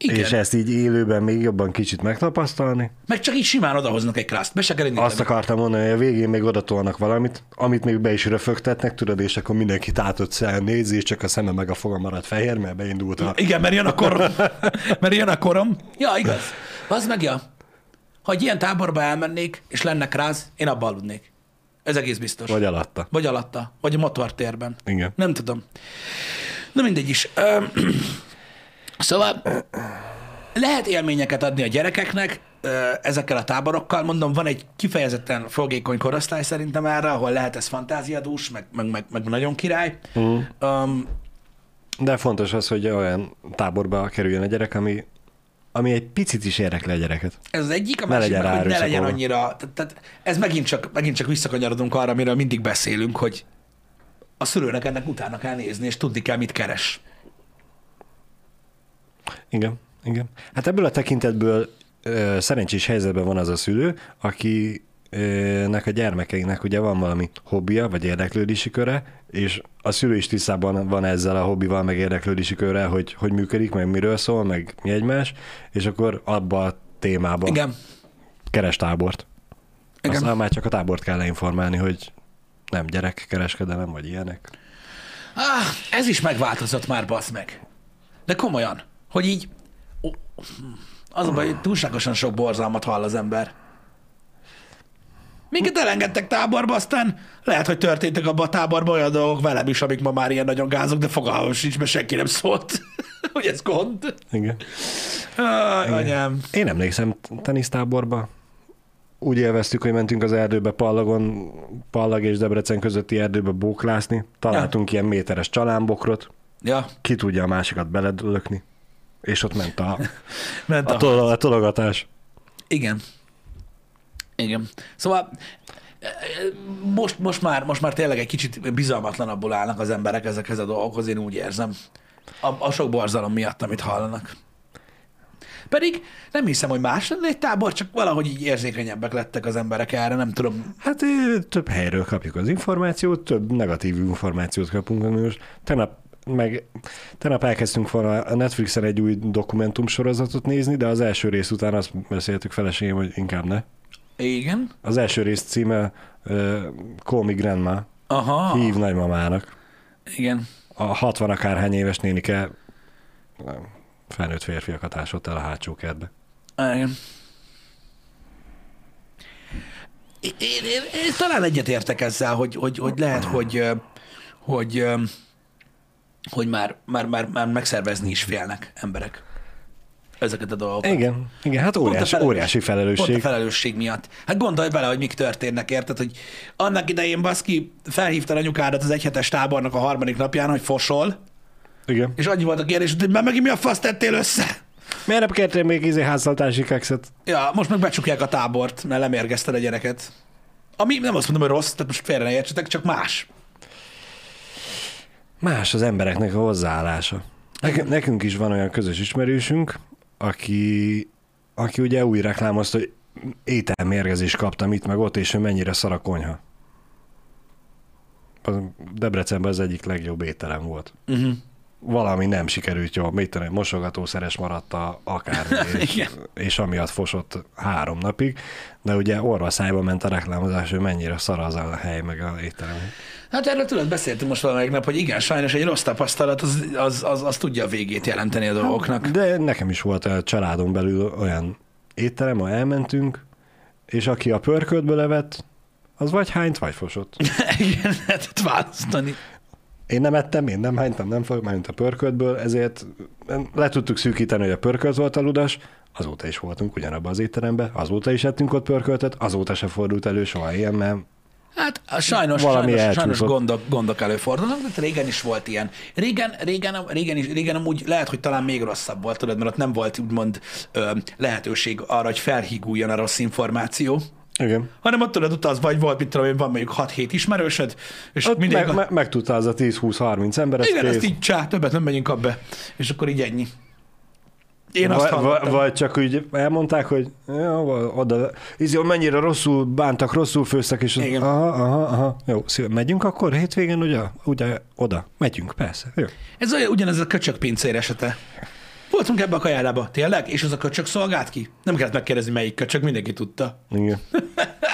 Igen. És ezt így élőben még jobban kicsit megtapasztalni. Meg csak így simán odahoznak egy kraszt. Be se kell. Azt akartam mondani, hogy a végén még oda tolnak valamit, amit még be is röfögtetnek, tudod, és akkor mindenki tátott szem nézi, és csak a szeme meg a foga marad fehér, mert beindult a... Igen, mert jön a korom. mert jön a korom. Ja, igaz. Az meg, ja. Ha egy ilyen táborba elmennék, és lenne kráz, én abba aludnék. Ez egész biztos. Vagy alatta. Vagy alatta. Vagy a motortérben. Igen. Nem tudom. Na mindegy is. Szóval lehet élményeket adni a gyerekeknek ezekkel a táborokkal. Mondom, van egy kifejezetten fogékony korosztály szerintem erre, ahol lehet ez fantáziadús, meg, meg, meg, meg nagyon király. Uh. Um, De fontos az, hogy olyan táborba kerüljön a gyerek, ami, ami egy picit is érdekli a gyereket. ez az egyik, a Ne másik legyen meg, hogy ne legyen annyira... Tehát, tehát ez megint csak, megint csak visszakanyarodunk arra, amiről mindig beszélünk, hogy a szülőnek ennek utána kell nézni, és tudni kell, mit keres. Igen, igen. Hát ebből a tekintetből ö, szerencsés helyzetben van az a szülő, aki nek a gyermekeinek ugye van valami hobbija, vagy érdeklődési köre, és a szülő is tisztában van ezzel a hobbival, meg érdeklődési körrel, hogy hogy működik, meg miről szól, meg mi egymás, és akkor abba a témába Igen. keres tábort. Igen. Aztán már csak a tábort kell informálni, hogy nem gyerekkereskedelem, vagy ilyenek. Ah, ez is megváltozott már, basz meg. De komolyan, hogy így... Az a baj, hogy túlságosan sok borzalmat hall az ember. Minket elengedtek táborba, aztán lehet, hogy történtek abban a táborban olyan dolgok velem is, amik ma már ilyen nagyon gázok, de fogalmam sincs, mert senki nem szólt, hogy ez gond. Igen. Aj, anyám. Én emlékszem tenisztáborba. Úgy élveztük, hogy mentünk az erdőbe Pallagon, Pallag és Debrecen közötti erdőbe bóklászni. Találtunk ilyen méteres csalánbokrot. Ja, Ki tudja a másikat beledölökni. És ott ment a, ment a, a... tol- a tologatás. Igen. Igen. Szóval e, e, most, most, már, most már tényleg egy kicsit bizalmatlanabbul állnak az emberek ezekhez a dolgokhoz, én úgy érzem. A, a sok borzalom miatt, amit hallanak. Pedig nem hiszem, hogy más lenne egy tábor, csak valahogy így érzékenyebbek lettek az emberek erre, nem tudom. Hát több helyről kapjuk az információt, több negatív információt kapunk. Most tegnap meg tegnap elkezdtünk volna a Netflixen egy új dokumentumsorozatot nézni, de az első rész után azt beszéltük feleségem, hogy inkább ne. Igen. Az első rész címe uh, Call Me Grandma, Aha. hív nagymamának. Igen. A 60 akárhány éves nénike felnőtt férfiakat ásott el a hátsó kertbe. Igen. Én, én, én, én talán egyetértek ezzel, hogy, hogy, hogy lehet, hogy, hogy, hogy már, már, már, már megszervezni is félnek emberek ezeket a dolgokat. Igen, igen hát óriási, felelős- óriási Pont a felelősség. felelősség miatt. Hát gondolj bele, hogy mik történnek, érted? Hogy annak idején baszki felhívta anyukádat az egyhetes tábornak a harmadik napján, hogy fosol, Igen. és annyi volt a kérdés, hogy már megint mi a fasz tettél össze? Miért nem kértél még izé háztartási kekszet? Ja, most meg becsukják a tábort, mert lemérgezted a gyereket. Ami nem azt mondom, hogy rossz, tehát most félre ne értsetek, csak más. Más az embereknek a hozzáállása. Nekünk is van olyan közös ismerősünk, aki, aki ugye úgy reklámozta, hogy ételmérgezést kaptam itt meg ott, és hogy mennyire szar a konyha. Debrecenben az egyik legjobb ételem volt. Uh-huh. Valami nem sikerült jól, mit tudom, mosogatószeres maradt a akármi, és, és amiatt fosott három napig, de ugye orvaszájba ment a reklámozás, hogy mennyire szar az a hely, meg a ételem. Hát erről tudod, beszéltünk most valamelyik nap, hogy igen, sajnos egy rossz tapasztalat, az, az, az, az tudja a végét jelenteni a dolgoknak. De nekem is volt a családon belül olyan étterem, ahol elmentünk, és aki a pörköltből levett, az vagy hányt, vagy fosott. igen, lehetett választani. Én nem ettem, én nem hánytam, nem fogok, mert a pörköltből, ezért le tudtuk szűkíteni, hogy a pörkölt volt a ludas, azóta is voltunk ugyanabban az étteremben, azóta is ettünk ott pörköltet, azóta se fordult elő soha ilyen, mert Hát sajnos, Valami sajnos, sajnos gondok, gondok előfordulnak, de régen is volt ilyen. Régen, régen, régen, is, régen amúgy lehet, hogy talán még rosszabb volt, tudod, mert ott nem volt úgymond ö, lehetőség arra, hogy felhíguljon a rossz információ, igen. hanem ott tudod utazva, vagy volt, mit tudom én, van mondjuk 6-7 ismerősöd, és Ott mindig... meg, megtudta az a 10-20-30 ember, ez igen, kész. ezt így csá, többet nem megyünk abba, és akkor így ennyi. Én azt vagy, vagy, vagy csak úgy elmondták, hogy ja, oda, izé, mennyire rosszul bántak, rosszul főztek, és Igen. aha, aha, aha, jó, szív, megyünk akkor hétvégén, ugye, ugye, oda, megyünk, persze, jó. Ez olyan, ugyanez a köcsök pincér esete. Voltunk ebbe a kajádába, tényleg? És az a köcsök szolgált ki? Nem kellett megkérdezni, melyik köcsök, mindenki tudta. Igen.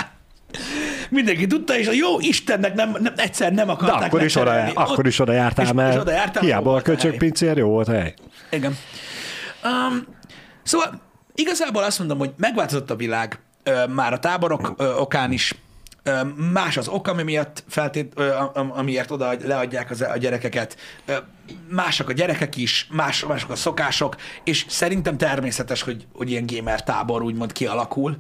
Mindenki tudta, és a jó Istennek nem, nem, egyszer nem De akarták akkor is, oda, lecserélni. akkor is oda jártál, mert és oda jártál, hiába a volt a köcsök hely. pincér, jó volt a hely. Igen. Um, szóval igazából azt mondom, hogy megváltozott a világ, már a táborok okán is, más az ok, ami miatt feltét, amiért oda leadják az, a gyerekeket, ö, másak a gyerekek is, más, mások a szokások, és szerintem természetes, hogy, hogy ilyen gamer tábor úgymond kialakul,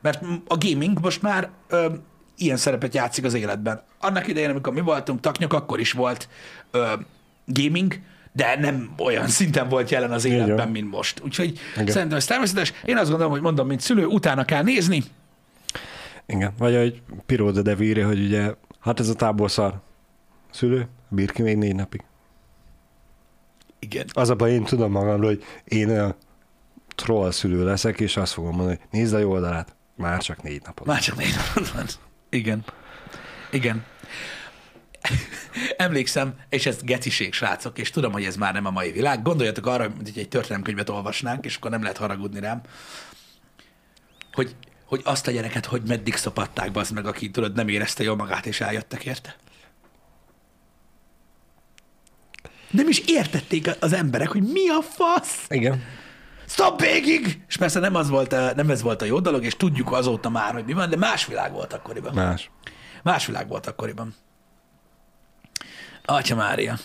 mert a gaming most már ö, ilyen szerepet játszik az életben. Annak idején, amikor mi voltunk taknyok, akkor is volt ö, gaming, de nem olyan szinten volt jelen az életben, mint most. Úgyhogy Igen. szerintem ez természetes. Én azt gondolom, hogy mondom, mint szülő, utána kell nézni. Igen. Vagy ahogy Piró de írja, hogy ugye, hát ez a tábor szar. Szülő, bír ki még négy napig. Igen. Az a baj, én tudom magamról, hogy én olyan troll szülő leszek, és azt fogom mondani, hogy nézd a jó oldalát, már csak négy napot. Már csak négy napod van. Igen. Igen. Emlékszem, és ez geciség, srácok, és tudom, hogy ez már nem a mai világ. Gondoljatok arra, hogy egy történelemkönyvet olvasnánk, és akkor nem lehet haragudni rám, hogy, hogy azt a gyereket, hogy meddig szopatták az meg, aki tudod, nem érezte jól magát, és eljöttek érte. Nem is értették az emberek, hogy mi a fasz? Igen. Stop végig! És persze nem, az volt a, nem ez volt a jó dolog, és tudjuk azóta már, hogy mi van, de más világ volt akkoriban. Más. Más világ volt akkoriban. Atya Mária.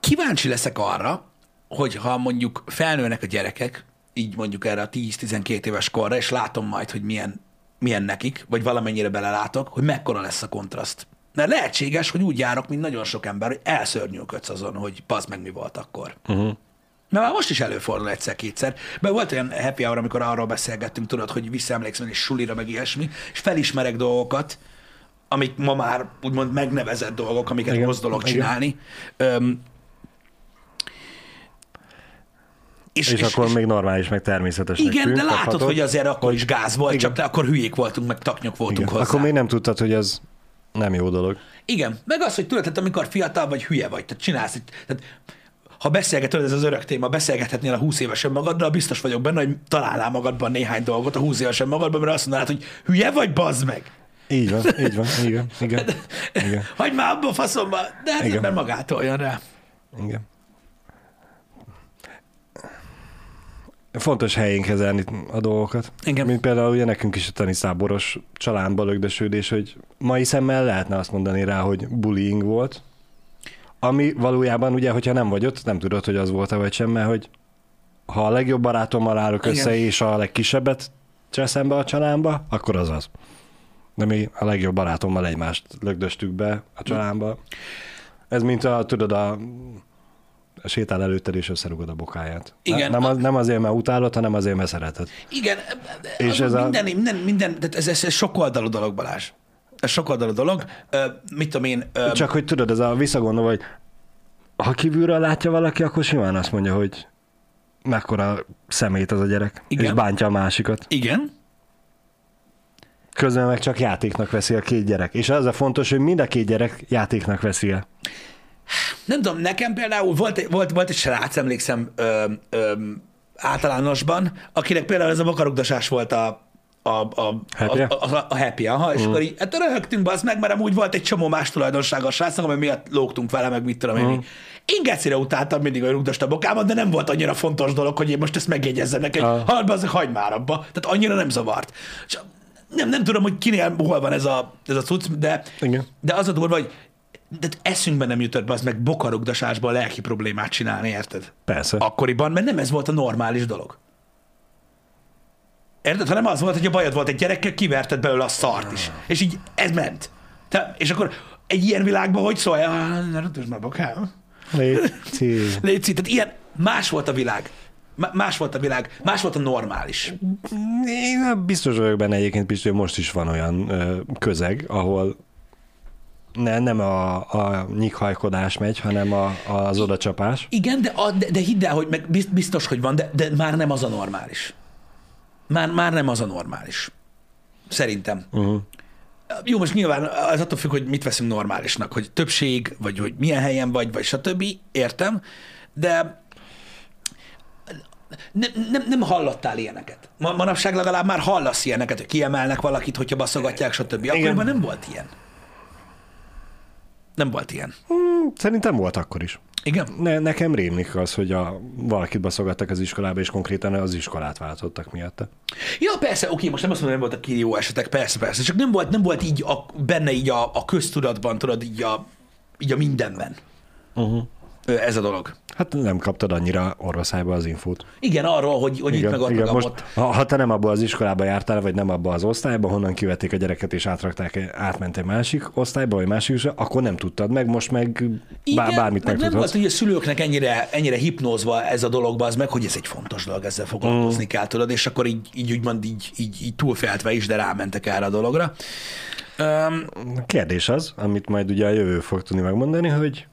Kíváncsi leszek arra, hogy ha mondjuk felnőnek a gyerekek, így mondjuk erre a 10-12 éves korra, és látom majd, hogy milyen, milyen nekik, vagy valamennyire belelátok, hogy mekkora lesz a kontraszt. Mert lehetséges, hogy úgy járok, mint nagyon sok ember, hogy elszörnyűködsz azon, hogy pazd meg mi volt akkor. Uh-huh. Mert már most is előfordul egyszer-kétszer. Mert volt olyan happy hour, amikor arról beszélgettünk, tudod, hogy visszaemlékszem és sulira, meg ilyesmi, és felismerek dolgokat, amik ma már úgymond megnevezett dolgok, amiket Igen, rossz dolog igen. csinálni. Öm, És, és, akkor még normális, meg természetesnek igen, tűnt, de látod, kaphatod. hogy azért akkor is gáz volt, Igen. csak te akkor hülyék voltunk, meg taknyok voltunk Igen. hozzá. Akkor még nem tudtad, hogy ez nem jó dolog. Igen, meg az, hogy tudod, tehát amikor fiatal vagy, hülye vagy, tehát csinálsz, tehát ha beszélgeted, ez az örök téma, beszélgethetnél a 20 évesen magaddal, biztos vagyok benne, hogy találnál magadban néhány dolgot a 20 évesen magadban, mert azt mondanád, hogy hülye vagy, bazd meg. Így van, így van, igen, igen, igen, Hagyd már abba a faszomba, de hát Igen. ember magától jön rá. igen. Fontos helyén kezelni a dolgokat. Igen. Mint például ugye nekünk is a teniszáboros családba lögdösődés, hogy mai szemmel lehetne azt mondani rá, hogy bullying volt, ami valójában ugye, hogyha nem vagy ott, nem tudod, hogy az volt-e vagy sem, mert hogy ha a legjobb barátommal állok Igen. össze, és a legkisebbet cseszem be a csalámba, akkor az az. De mi a legjobb barátommal egymást lögdöstük be a csalámba. Ez mint a, tudod, a a sétál előtted, és összerugod a bokáját. Igen. Nem, az, nem azért, mert utálod, hanem azért, mert szereted. Igen, És ez ez a- minden, minden, minden, tehát ez, ez, ez sokoldalú dolog, Balázs. Ez sokoldalú dolog. Ö, mit tudom én, ö, Csak hogy tudod, ez a visszagondolva, hogy ha kívülről látja valaki, akkor simán azt mondja, hogy mekkora szemét az a gyerek, Igen. és bántja a másikat. igen, Közben meg csak játéknak veszi a két gyerek. És az a fontos, hogy mind a két gyerek játéknak veszi el. Nem tudom, nekem például volt, egy- volt, volt egy srác, emlékszem, ö, ö, általánosban, akinek például ez a bokarugdosás volt a, a, a, Happy? a, a, a, a happy, aha, és akkor így, hát röhögtünk be, az meg, mert amúgy volt egy csomó más tulajdonsága a srácnak, ami miatt lógtunk vele, meg mit tudom én. Mm. Én gecire utáltam mindig, hogy rugdost a bokámat, de nem volt annyira fontos dolog, hogy én most ezt megjegyezzem neki, hogy Ah. halld be, az, hagyd már abba. Tehát annyira nem zavart. És nem, nem tudom, hogy kinél hol van ez a, ez a cucc, de, Igen. de az a durva, hogy de eszünkbe nem jutott be az meg bokarugdosásból lelki problémát csinálni, érted? Persze. akkoriban, mert nem ez volt a normális dolog. Érted? Hanem az volt, hogy a bajod volt egy gyerekkel, kiverted belőle a szart is. És így ez ment. Te, és akkor egy ilyen világban hogy szól? Ah, Ne rögtön már bokám. Léci. Léci, tehát ilyen más volt a világ. Más volt a világ, más volt a normális. Én biztos vagyok benne egyébként, Pisti, hogy most is van olyan közeg, ahol ne, nem a, a nyikhajkodás megy, hanem a, az odacsapás. Igen, de, a, de, de hidd el, hogy meg bizt- biztos, hogy van, de, de már nem az a normális. Már, már nem az a normális. Szerintem. Uh-huh. Jó, most nyilván az attól függ, hogy mit veszünk normálisnak, hogy többség, vagy hogy milyen helyen vagy, vagy stb. Értem, de nem, nem, nem hallottál ilyeneket. Ma, manapság legalább már hallasz ilyeneket, hogy kiemelnek valakit, hogyha baszogatják, stb. Akkoriban nem volt ilyen. Nem volt ilyen. Hmm, Szerintem volt akkor is. Igen? Ne, nekem rémlik az, hogy a, valakit baszogattak az iskolába, és konkrétan az iskolát váltottak miatta. Ja, persze, oké, most nem azt mondom, hogy nem voltak jó esetek, persze, persze, csak nem volt, nem volt így a, benne így a, a köztudatban, tudod, így a, így a mindenben Uh-huh. Ez a dolog. Hát nem kaptad annyira orvoszájba az infót. Igen, arról, hogy, hogy itt meg ott, meg most, ott. ha, ha te nem abba az iskolába jártál, vagy nem abba az osztályba, honnan kivették a gyereket és átrakták, átment egy másik osztályba, vagy másik iskolába, akkor nem tudtad meg, most meg bár, bármit meg nem megtudhatsz. volt, hogy a szülőknek ennyire, ennyire hipnózva ez a dologba, az meg, hogy ez egy fontos dolog, ezzel foglalkozni mm. kell, tudod, és akkor így, így úgymond így, így, így túlféltve is, de rámentek erre a dologra. Um, kérdés az, amit majd ugye a jövő fog tudni megmondani, hogy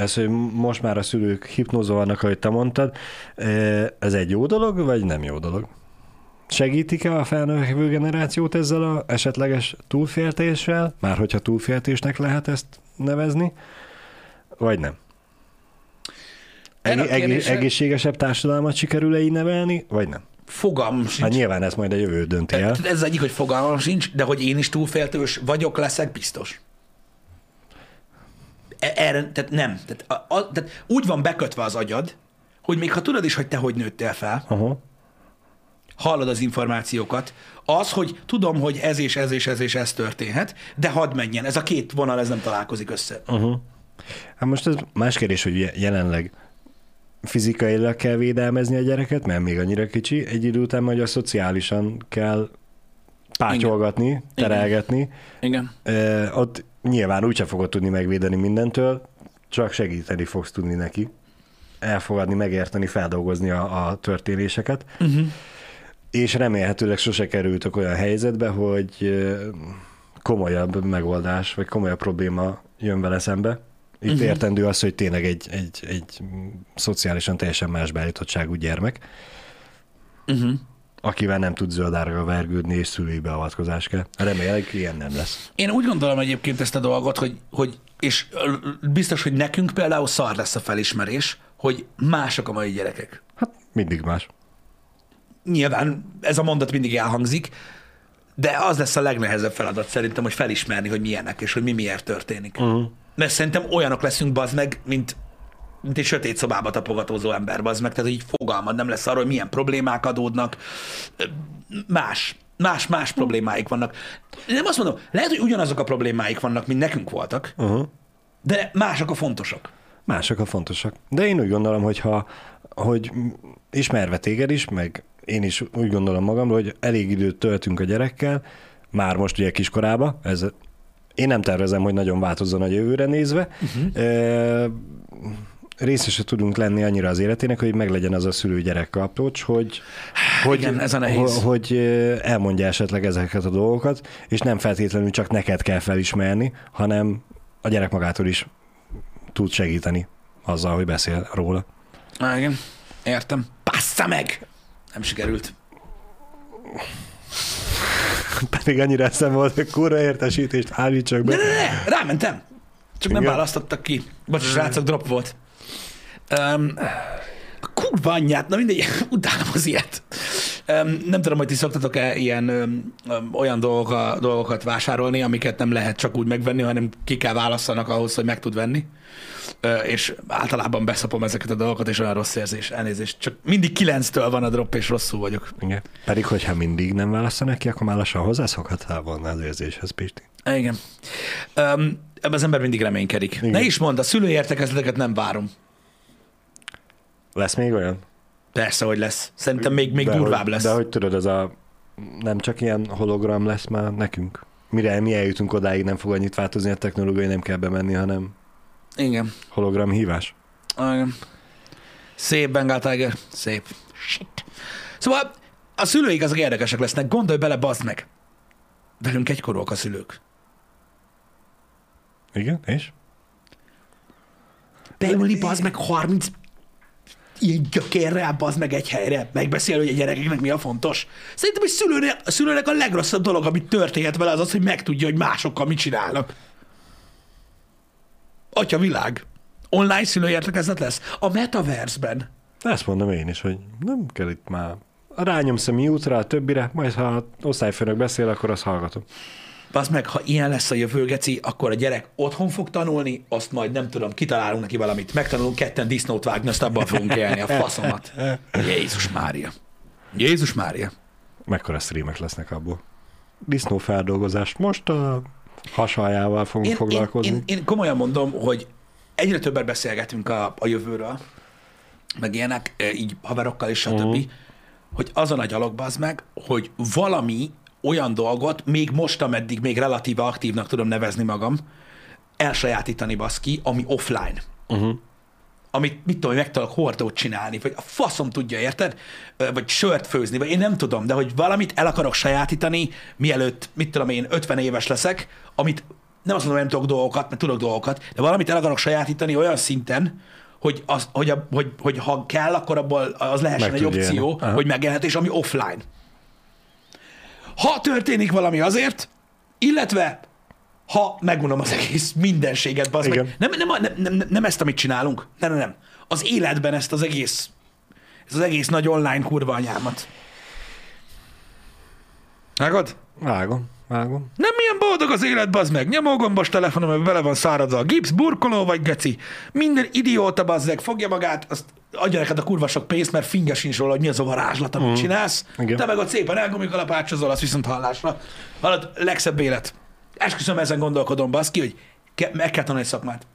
ez, hogy most már a szülők hipnózva vannak, ahogy te mondtad, ez egy jó dolog, vagy nem jó dolog? Segítik-e a felnövekvő generációt ezzel a esetleges túlféltéssel, már hogyha túlféltésnek lehet ezt nevezni, vagy nem? Erre a Eg- eg- kérdésre- egészségesebb társadalmat sikerül-e így nevelni, vagy nem? Fogalmam sincs. Hát nyilván ezt majd a jövő dönti el. Ez egyik, hogy fogalmam sincs, de hogy én is túlféltős vagyok, leszek, biztos. E- Erre, tehát nem. Tehát, a, a, tehát úgy van bekötve az agyad, hogy még ha tudod is, hogy te hogy nőttél fel, Aha. hallod az információkat, az, hogy tudom, hogy ez és ez és ez és ez történhet, de hadd menjen. Ez a két vonal, ez nem találkozik össze. Uh-huh. Hát most ez más kérdés, hogy je- jelenleg fizikailag kell védelmezni a gyereket, mert még annyira kicsi, egy idő után majd a szociálisan kell pátyolgatni, terelgetni. Igen. Ö, ott nyilván úgyse fogod tudni megvédeni mindentől, csak segíteni fogsz tudni neki. Elfogadni, megérteni, feldolgozni a, a történéseket. Uh-huh. És remélhetőleg sose kerültök olyan helyzetbe, hogy komolyabb megoldás, vagy komolyabb probléma jön vele szembe. Itt uh-huh. értendő az, hogy tényleg egy, egy, egy szociálisan teljesen más beállítottságú gyermek, Uh-huh. Akivel nem tud zöldárga vergődni, és szülői beavatkozás kell. Remélem, ilyen nem lesz. Én úgy gondolom egyébként ezt a dolgot, hogy, hogy és biztos, hogy nekünk például szar lesz a felismerés, hogy mások a mai gyerekek. Hát mindig más. Nyilván ez a mondat mindig elhangzik, de az lesz a legnehezebb feladat szerintem, hogy felismerni, hogy milyenek, és hogy mi miért történik. Uh-huh. Mert szerintem olyanok leszünk, bazd meg, mint, mint egy sötét szobába tapogatózó ember, bazd meg, tehát így fogalmad nem lesz arról, hogy milyen problémák adódnak. Más, más, más problémáik vannak. Nem azt mondom, lehet, hogy ugyanazok a problémáik vannak, mint nekünk voltak, Uh-huh. de mások a fontosak. Mások a fontosak. De én úgy gondolom, hogy ha, hogy ismerve téged is, meg én is úgy gondolom magamról, hogy elég időt töltünk a gyerekkel, már most ugye kiskorába, ez én nem tervezem, hogy nagyon változzon a jövőre nézve. Uh-huh. Részese tudunk lenni annyira az életének, hogy meglegyen az a szülő-gyerek kapcsolat, hogy, hogy, igen, ez a nehéz. Hogy, elmondja esetleg ezeket a dolgokat, és nem feltétlenül csak neked kell felismerni, hanem a gyerek magától is tud segíteni azzal, hogy beszél róla. Á, igen, értem. Passza meg! Nem sikerült. Pedig annyira eszem volt, hogy kurva értesítést állítsak be. Ne, ne, ne, rámentem. Csak nem Igen? választottak ki. Bocs, srácok, drop volt. Um, kurva anyját, na mindegy, utálom az ilyet. Um, nem tudom, hogy ti szoktatok-e ilyen um, olyan dolgoka, dolgokat vásárolni, amiket nem lehet csak úgy megvenni, hanem ki kell választanak ahhoz, hogy meg tud venni. Uh, és általában beszapom ezeket a dolgokat, és olyan rossz érzés, elnézést. Csak mindig kilenctől van a drop, és rosszul vagyok. Igen. Pedig, hogyha mindig nem választanak ki, akkor már lassan hozzászokhattál volna az érzéshez, Pisti. Igen. Um, ebben az ember mindig reménykedik. Igen. Ne is mondd, a szülői értekezleteket nem várom. Lesz még olyan? Persze, hogy lesz. Szerintem még, még de durvább hogy, lesz. De hogy tudod, ez a nem csak ilyen hologram lesz már nekünk. Mire mi eljutunk odáig, nem fog annyit változni a technológia, nem kell bemenni, hanem Igen. hologram hívás. Igen. Szép Bengal Tiger. Szép. Shit. Szóval a szülőik azok érdekesek lesznek. Gondolj bele, bazd meg. Velünk egykorúak a szülők. Igen, és? Beülni, bazd meg 30 ilyen gyökérrel, bazd meg egy helyre, megbeszél, hogy a gyerekeknek mi a fontos. Szerintem egy szülőnek, a szülőnek a legrosszabb dolog, amit történhet vele, az az, hogy megtudja, hogy másokkal mit csinálnak. Atya világ. Online szülőértekezlet lesz. A metaverse-ben. Ezt mondom én is, hogy nem kell itt már rányomsz a miútra, a többire, majd ha osztályfőnök beszél, akkor azt hallgatom. Bazd meg, ha ilyen lesz a jövő, geci, akkor a gyerek otthon fog tanulni, azt majd nem tudom, kitalálunk neki valamit. Megtanulunk ketten disznót vágni, azt abban fogunk élni a faszomat. Jézus Mária. Jézus Mária. Mekkora streamek lesznek abból. Disznófeldolgozást. Most a hasaljával fogunk Én, én, foglalkozni. én, én komolyan mondom, hogy egyre többet beszélgetünk a, a jövőről, meg ilyenek, e, így haverokkal és stb., uh-huh. hogy az a nagy alak, bazd meg, hogy valami olyan dolgot, még most, ameddig még relatíve aktívnak tudom nevezni magam, elsajátítani baszki, ami offline. Uh-huh. Amit, mit tudom, meg tudok hordót csinálni, vagy a faszom tudja, érted? Vagy sört főzni, vagy én nem tudom, de hogy valamit el akarok sajátítani, mielőtt, mit tudom én, 50 éves leszek, amit nem azt mondom, hogy nem tudok dolgokat, mert tudok dolgokat, de valamit el akarok sajátítani olyan szinten, hogy, az, hogy, a, hogy, hogy ha kell, akkor abból az lehessen Meg egy tudja opció. Aha. hogy megélhetés, ami offline. Ha történik valami azért, illetve ha megunom az egész mindenséget, bazd meg. Nem, nem, nem, nem, nem ezt, amit csinálunk. Nem, nem, nem. Az életben ezt az egész, ez az egész nagy online kurva anyámat. Vágod? Vágom, vágom. Nem milyen boldog az élet, bazd meg. Nyomógombos telefonom, mert vele van száradva a gipsz, burkoló vagy geci. Minden idióta, bazd meg, fogja magát, azt adja neked a kurva sok pénzt, mert finge sincs róla, hogy mi az a varázslat, amit mm. csinálsz. Igen. Te meg ott szépen elgumikalapácsozol, azt viszont hallásra. Hallod, legszebb élet. Esküszöm, ezen gondolkodom, baszki, hogy ke- meg kell tanulni egy szakmát.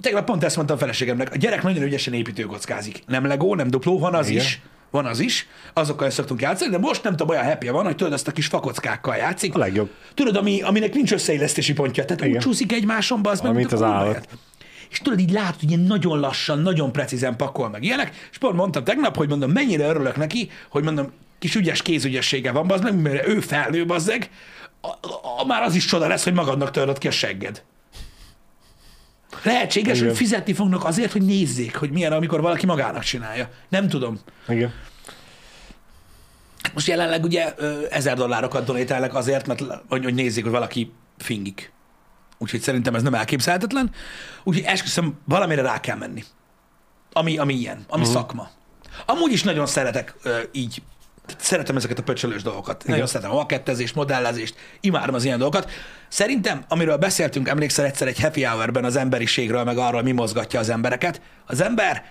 Tegnap pont ezt mondtam a feleségemnek, a gyerek nagyon ügyesen építőkockázik. Nem legó, nem dupló, van az Igen. is. Van az is, azokkal is szoktunk játszani, de most nem tudom, olyan happy van, hogy tudod, azt a kis fakockákkal játszik. A legjobb. Tudod, ami, aminek nincs összeillesztési pontja, tehát úgy Igen. csúszik egymáson, az meg, Amit mint a az állat. élet. És tudod, így látod, hogy ilyen nagyon lassan, nagyon precízen pakol meg ilyenek, és pont mondtam tegnap, hogy mondom, mennyire örülök neki, hogy mondom, kis ügyes kézügyessége van, az meg, mert ő felnő, bazzeg, a, a, már az is csoda lesz, hogy magadnak töröd ki a segged. Lehetséges, Igen. hogy fizetni fognak azért, hogy nézzék, hogy milyen, amikor valaki magának csinálja. Nem tudom. Igen. Most jelenleg ugye ezer dollárokat donételnek azért, mert hogy, hogy nézzék, hogy valaki fingik. Úgyhogy szerintem ez nem elképzelhetetlen. Úgyhogy esküszöm, valamire rá kell menni. Ami, ami ilyen, ami uh-huh. szakma. Amúgy is nagyon szeretek ö, így, szeretem ezeket a pöcsölős dolgokat. Igen. Nagyon szeretem a makettezést, modellezést, imádom az ilyen dolgokat. Szerintem, amiről beszéltünk, emlékszel egyszer egy happy hour-ben az emberiségről, meg arról, mi mozgatja az embereket. Az ember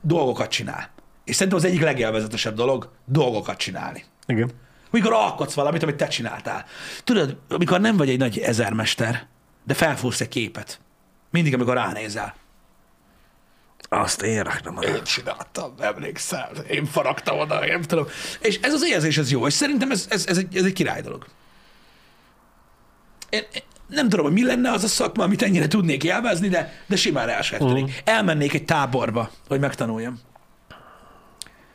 dolgokat csinál. És szerintem az egyik legélvezetesebb dolog dolgokat csinálni. Igen. Amikor alkotsz valamit, amit te csináltál. Tudod, amikor nem vagy egy nagy ezermester, de felfúrsz egy képet. Mindig, amikor ránézel. Azt én raktam oda. Én csináltam, emlékszel. Én faragtam oda, én nem tudom. És ez az érzés, ez jó, és szerintem ez, ez, ez, egy, ez egy király dolog. Én, nem tudom, hogy mi lenne az a szakma, amit ennyire tudnék élvezni, de, de simán elsajátítanék. Uh-huh. Elmennék egy táborba, hogy megtanuljam.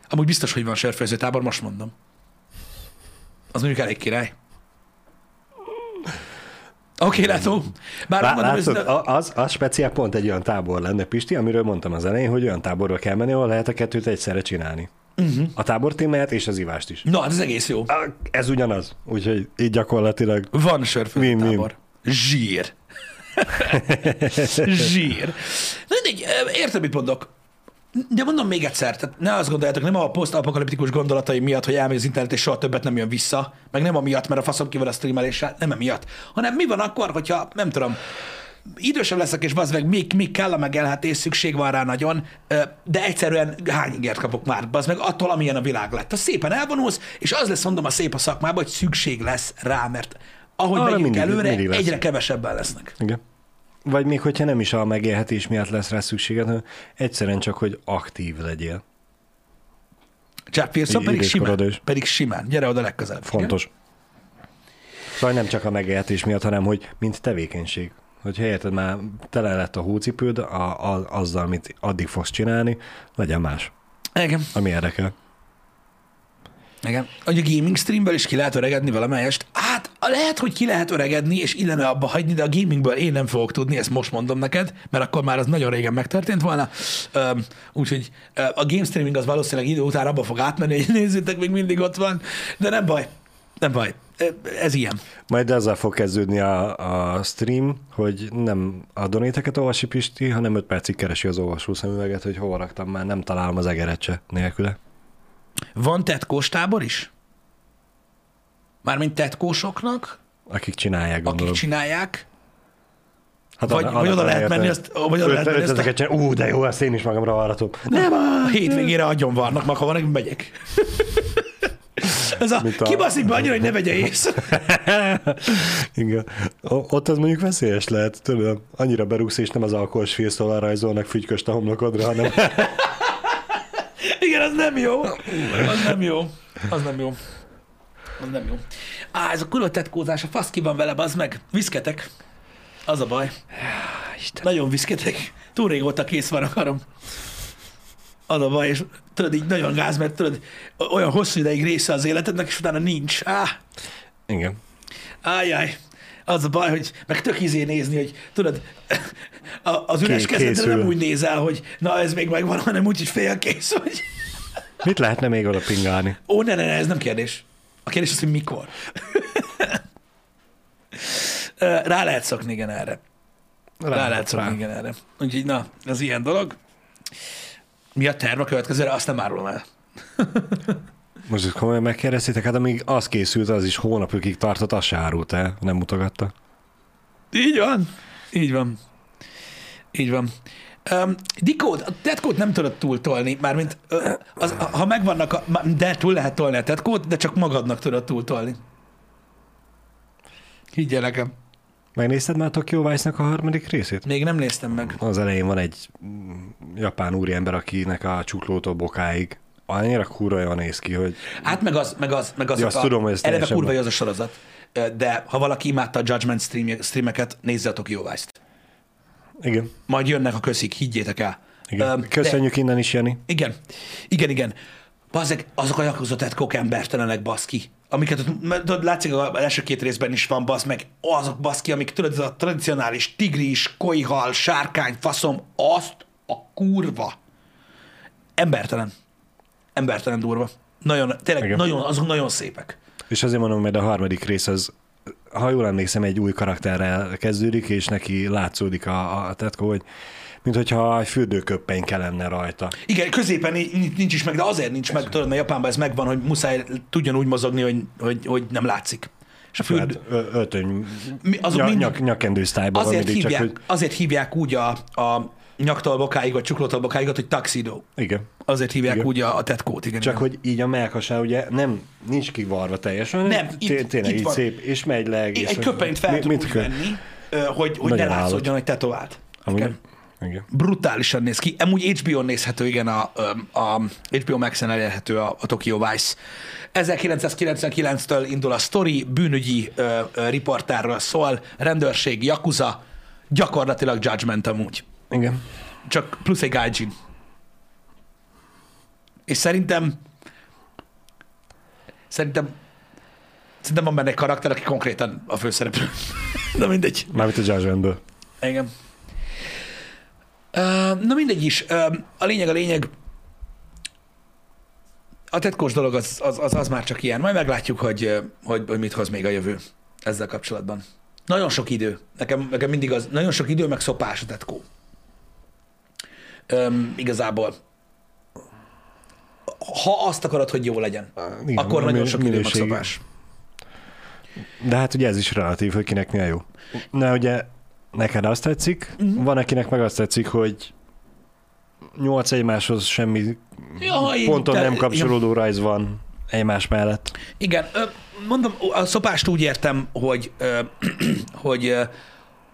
Amúgy biztos, hogy van sörfőző tábor, most mondom. Az mondjuk elég király. Oké, okay, látó. Bár Lá, mondom, látod, ez, az, az speciál pont egy olyan tábor lenne, Pisti, amiről mondtam az elején, hogy olyan táborba kell menni, ahol lehet a kettőt egyszerre csinálni. Uh-huh. A tábor témáját és az ivást is. Na, hát ez egész jó. Ez ugyanaz. Úgyhogy így gyakorlatilag Van Win-win. tábor. Zsír. Zsír. Mindegy, értem, mit mondok. De mondom még egyszer, tehát ne azt gondoljátok, nem a posztapokaliptikus gondolatai miatt, hogy elmegy az internet és soha többet nem jön vissza, meg nem amiatt, mert a faszom kivel a streameléssel, nem emiatt, hanem mi van akkor, hogyha, nem tudom, idősebb leszek, és bazd meg, még, még kell a megélhetés, szükség van rá nagyon, de egyszerűen hány ingert kapok már, bazd meg, attól, amilyen a világ lett. Az szépen elvonulsz, és az lesz, mondom, a szép a szakmában, hogy szükség lesz rá, mert ahogy Arra megyünk mindig- előre, mindig lesz. egyre kevesebben lesznek. Igen. Vagy még hogyha nem is a megélhetés miatt lesz rá szükséged, hanem egyszerűen csak, hogy aktív legyél. Jack Pearson Így pedig simán, is. pedig simán. Gyere oda legközelebb. Fontos. Szóval nem csak a megélhetés miatt, hanem hogy mint tevékenység. Hogy helyetted már tele lett a hócipőd a, a, azzal, amit addig fogsz csinálni, legyen más, Igen. Igen. ami érdekel. Igen. A gaming streamből is ki lehet öregedni valamelyest. Hát lehet, hogy ki lehet öregedni, és illene abba hagyni, de a gamingből én nem fogok tudni, ezt most mondom neked, mert akkor már az nagyon régen megtörtént volna. Úgyhogy a game streaming az valószínűleg idő után abba fog átmenni, hogy nézzétek, még mindig ott van, de nem baj. Nem baj. Ez ilyen. Majd ezzel fog kezdődni a, a stream, hogy nem a donéteket olvasi Pisti, hanem 5 percig keresi az olvasó szemüveget, hogy hova raktam már, nem találom az egeret se nélküle. Van tetkós tábor is? Mármint tetkósoknak, Akik csinálják, gondolom. akik csinálják, Hát vagy- annak- vagy oda lehet menni, azt- vagy oda lehet menni, azt a- csinál- Ú, de jó, ezt én is magamra várhatom. Nem, a hétvégére agyon vannak, meg ha van, megyek. Ez a, Mint a- kibaszik be annyira, hogy ne vegye észre. Igen. Ott az mondjuk veszélyes lehet, tudod, annyira berúgsz, és nem az alkohols félszóval rajzolnak fügyköst a homlokodra, hanem Igen, az nem jó. Az nem jó. Az nem jó. Az nem jó. Á, ez a kurva tetkózás, a fasz ki van vele, az meg. Viszketek. Az a baj. Isten. Nagyon viszketek. Túl régóta kész van a karom. Az a baj, és tudod, így nagyon gáz, mert tudod, olyan hosszú ideig része az életednek, és utána nincs. Á, igen. Ájjáj, az a baj, hogy meg tök izé nézni, hogy tudod, a- az üres készül. nem úgy nézel, hogy na ez még megvan, hanem úgy, hogy félkész vagy. Mit lehetne még oda pingálni? Ó, ne, ne, ne, ez nem kérdés. A kérdés az, hogy mikor. Rá lehet szokni, igen, erre. Rá, rá lehet szokni, igen, erre. Úgyhogy na, ez ilyen dolog. Mi a terv a következőre? Azt nem árulom el. Most ezt komolyan megkérdeztétek, hát amíg az készült, az is hónapokig tartott, az se árult el, nem mutogatta. Így van. Így van. Így van. Um, Dikód, a tetkót nem tudod túltolni, mármint az, ha megvannak, a, de túl lehet tolni a tetkót, de csak magadnak tudod túltolni. Higgyel nekem. Megnézted már Tokyo Vice-nak a harmadik részét? Még nem néztem meg. Az elején van egy mm, japán úriember, akinek a csuklótól bokáig annyira kurva jól néz ki, hogy Hát meg az, meg az, meg az Ja, azt tudom, hogy ez eleve kurva jó az a sorozat. De ha valaki imádta a Judgment stream, streameket, nézze a Tokyo Vice-t. igen, Majd jönnek a köszik, higgyétek el. igen. De- Köszönjük innen is, Jani. Igen, igen, igen. Bazzeg, azok a jakozott etkók embertelenek, baszki. Amiket ott, látszik, az első két részben is van, bazd meg, azok baszki, amik tudod, a tradicionális tigris, kojhal, sárkány, faszom, azt a kurva. Embertelen. Embertelen durva. Nagyon, tényleg, Igen. nagyon, azok nagyon szépek. És azért mondom, mert a harmadik rész az, ha jól emlékszem, egy új karakterrel kezdődik, és neki látszódik a, a tetkó, hogy mint hogyha egy fürdőköppeny lenne rajta. Igen, középen ni- nincs is meg, de azért nincs meg, tudod, mert Japánban ez megvan, hogy muszáj tudjon úgy mozogni, hogy, hogy, hogy nem látszik. És a fürdő, Hát ö- öltöny, Mi- azok ny- mind- nyak, nyakendő sztályban van azért, mindig, hívják, csak hogy... azért hívják úgy a, a nyaktól bokáig, vagy csuklótól bokáig, hogy tuxedo. Igen. Azért hívják Igen. úgy a, a tetkót, igen. Csak igen. hogy így a melkasá ugye nem, nincs kivarva teljesen, Nem, itt- té- tényleg itt így van. szép, és megy le egész. Egy köpenyt fel tud úgy venni, hogy, hogy ne látszódjon, hogy tetovált. Amúgy, Igen. Brutálisan néz ki. Amúgy HBO-n nézhető, igen, a, a HBO Max-en elérhető a, a Tokyo Vice. 1999-től indul a story, bűnügyi ö, ö, riportárról szól, rendőrség, Yakuza, gyakorlatilag Judgment amúgy. Igen. Csak plusz egy gaijin. És szerintem szerintem szerintem van benne egy karakter, aki konkrétan a főszereplő. Na mindegy. Mármint a Judgmentből. Igen. Uh, na mindegy is. A lényeg a lényeg. A tetkós dolog az, az, az, az már csak ilyen. Majd meglátjuk, hogy, hogy, hogy mit hoz még a jövő ezzel kapcsolatban. Nagyon sok idő. Nekem, nekem mindig az, nagyon sok idő, meg szopás a tetkó. Um, igazából. Ha azt akarod, hogy jó legyen, Igen, akkor nagyon sok minőségi. szopás. De hát ugye ez is relatív, hogy kinek mi a jó. Na ugye neked azt tetszik, uh-huh. van akinek meg azt tetszik, hogy nyolc egymáshoz semmi Ja, én- ponton te- nem kapcsolódó rajz van egymás mellett. Igen, mondom, a szopást úgy értem, hogy, hogy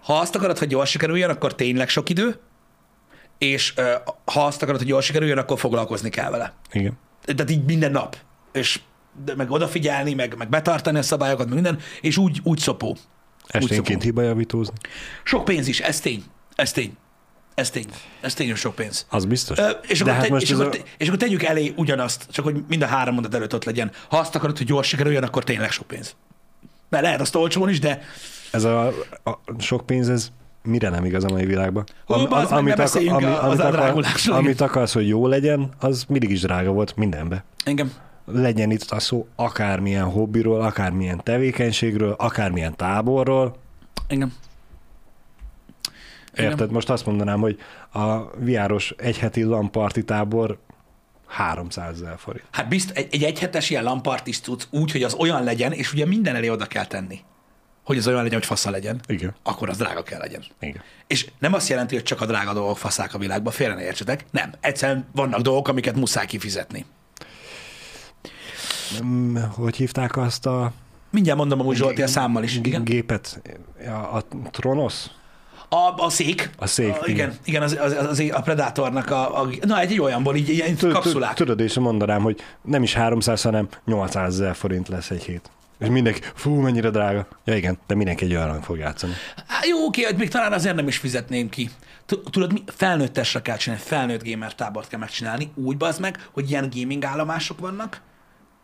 ha azt akarod, hogy jól sikerüljön, akkor tényleg sok idő, és ha azt akarod, hogy jól sikerüljön, akkor foglalkozni kell vele. Igen. Tehát így minden nap. És de meg odafigyelni, meg, meg betartani a szabályokat, meg minden, és úgy, úgy szopó. Esténként szopó. hibajavítózni. Sok pénz is, ez tény. Ez tény. Ez tény. Ez tény, hogy sok pénz. Az biztos. Ö, és, akkor hát te, és, akkor a- és akkor tegyük elé ugyanazt, csak hogy mind a három mondat előtt ott legyen. Ha azt akarod, hogy gyors sikerüljön, akkor tényleg sok pénz. Mert lehet azt olcsón is, de Ez a, a sok pénz, ez mire nem igaz a mai világban? Ó, bazd meg, ne akar- beszéljünk a- az amit, akar, amit akarsz, hogy jó legyen, az mindig is drága volt mindenbe. engem. Legyen itt a szó akármilyen hobbiról, akármilyen tevékenységről, akármilyen táborról. Engem. Érted? Most azt mondanám, hogy a viáros egyheti lamparti tábor 300 ezer forint. Hát bizt, egy, egy egyhetes ilyen lampartis tudsz úgy, hogy az olyan legyen, és ugye minden elé oda kell tenni. Hogy az olyan legyen, hogy fasza legyen. Igen. Akkor az drága kell legyen. Igen. És nem azt jelenti, hogy csak a drága dolgok faszák a világban, félre ne értsetek. Nem. Egyszerűen vannak dolgok, amiket muszáj kifizetni. Mm, Hogy hívták azt a Mindjárt mondom amúgy Zsolti a számmal is. Igen. gépet? A, a Tronos? A, a szék. A szék, A, igen. igen, az, az, az, a Predatornak a, a, na egy, olyanból, így ilyen kapszulák. tud- Tudod, és mondanám, hogy nem is 300, hanem 800 ezer forint lesz egy hét. És mindenki, fú, mennyire drága. Ja igen, de mindenki egy olyan fog játszani. Há, jó, oké, hogy még talán azért nem is fizetném ki. Tud- Tudod, mi? Felnőttesre kell csinálni, felnőtt gamer tábort kell megcsinálni, úgy bazd meg, hogy ilyen gaming állomások vannak,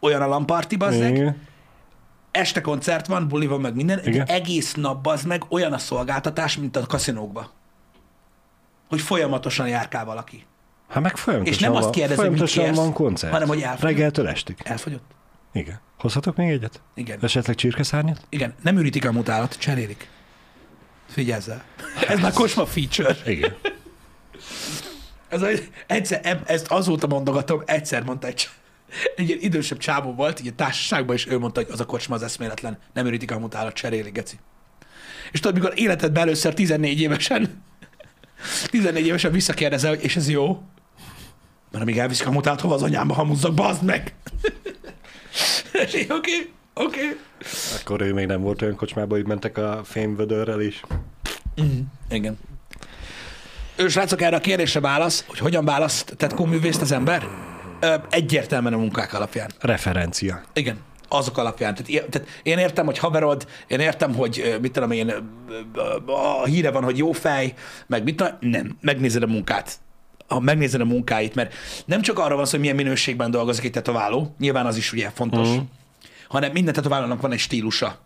olyan a lamparti Igen. este koncert van, buli van, meg minden, Igen. de egész nap bazd meg olyan a szolgáltatás, mint a kaszinókba. Hogy folyamatosan járkál valaki. Hát meg folyamatosan És nem azt van, mit folyamatosan kérsz, van koncert. hanem hogy elfogyott. Reggeltől estig. Elfogyott? Igen. Hozhatok még egyet? Igen. Esetleg csirkeszárnyat? Igen, nem ürítik a mutálat, cserélik. Figyelj el. Ez már kosma feature. Igen. Ez, a- egyszer, ezt azóta mondogatom, egyszer mondta egy, egy ilyen idősebb csávó volt, így a társaságban, és ő mondta, hogy az a kocsma az eszméletlen, nem ürítik a mutálat, cseréli, geci. És tudod, mikor életedben először 14 évesen, 14 évesen visszakérdezel, hogy és ez jó? Mert amíg elviszik a mutálat, hova az anyámba hamuzzak, bazd meg! Oké, oké. Akkor ő még nem volt olyan kocsmában, hogy mentek a fémvödörrel is. Igen. Ő, srácok, erre a kérdésre válasz, hogy hogyan választ tetkó művészt az ember? Ö, egyértelműen a munkák alapján. Referencia. Igen, azok alapján. Tehát, tehát én értem, hogy haverod, én értem, hogy mit tudom én, a híre van, hogy jó fej, meg mit tudom, nem, megnézed a munkát. Ha megnézed a munkáit, mert nem csak arra van szó, hogy milyen minőségben dolgozik egy tetováló, nyilván az is ugye fontos, Mhm. hanem minden tetoválónak van egy stílusa,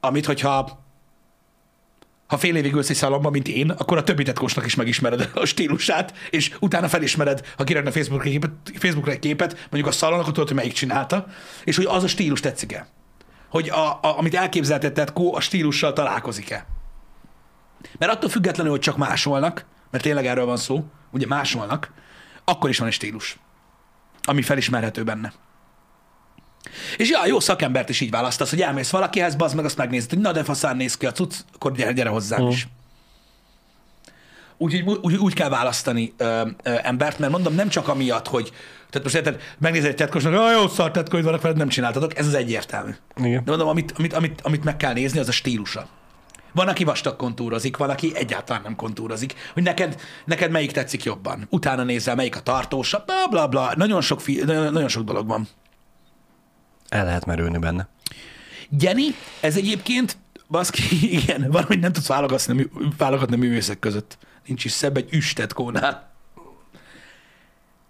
amit, hogyha ha fél évig ülsz egy szalomban, mint én, akkor a többi tetkósnak is megismered a stílusát, és utána felismered, ha kirakna Facebookra egy képet, Facebookra egy képet, mondjuk a szalon, akkor tudod, hogy melyik csinálta, és hogy az a stílus tetszik-e. Hogy a, a, amit elképzelted tetkó, a stílussal találkozik-e. Mert attól függetlenül, hogy csak másolnak, mert tényleg erről van szó, ugye másolnak, akkor is van egy stílus, ami felismerhető benne. És ja, jó szakembert is így választasz, hogy elmész valakihez, bazd meg, azt megnézed, hogy na de faszán néz ki a cucc, akkor gyere, gyere hozzám Mhm. is. Úgyhogy úgy, úgy kell választani ö, ö, embert, mert mondom, nem csak amiatt, hogy tehát most érted, megnézed egy tetkosnak, hogy jó szar tetkó, hogy vannak veled, nem csináltatok, ez az egyértelmű. Igen. De mondom, amit, amit, amit, amit meg kell nézni, az a stílusa. Van, aki vastag kontúrozik, van, aki egyáltalán nem kontúrozik. Hogy neked, neked melyik tetszik jobban. Utána nézel, melyik a tartósabb, bla, bla, bla. Nagyon sok, fi, nagyon, nagyon sok dolog van. El lehet merülni benne. Jenny, ez egyébként, baszki, igen, van, hogy nem tudsz válogatni, válogatni a művészek között. Nincs is szebb egy üstetkónál.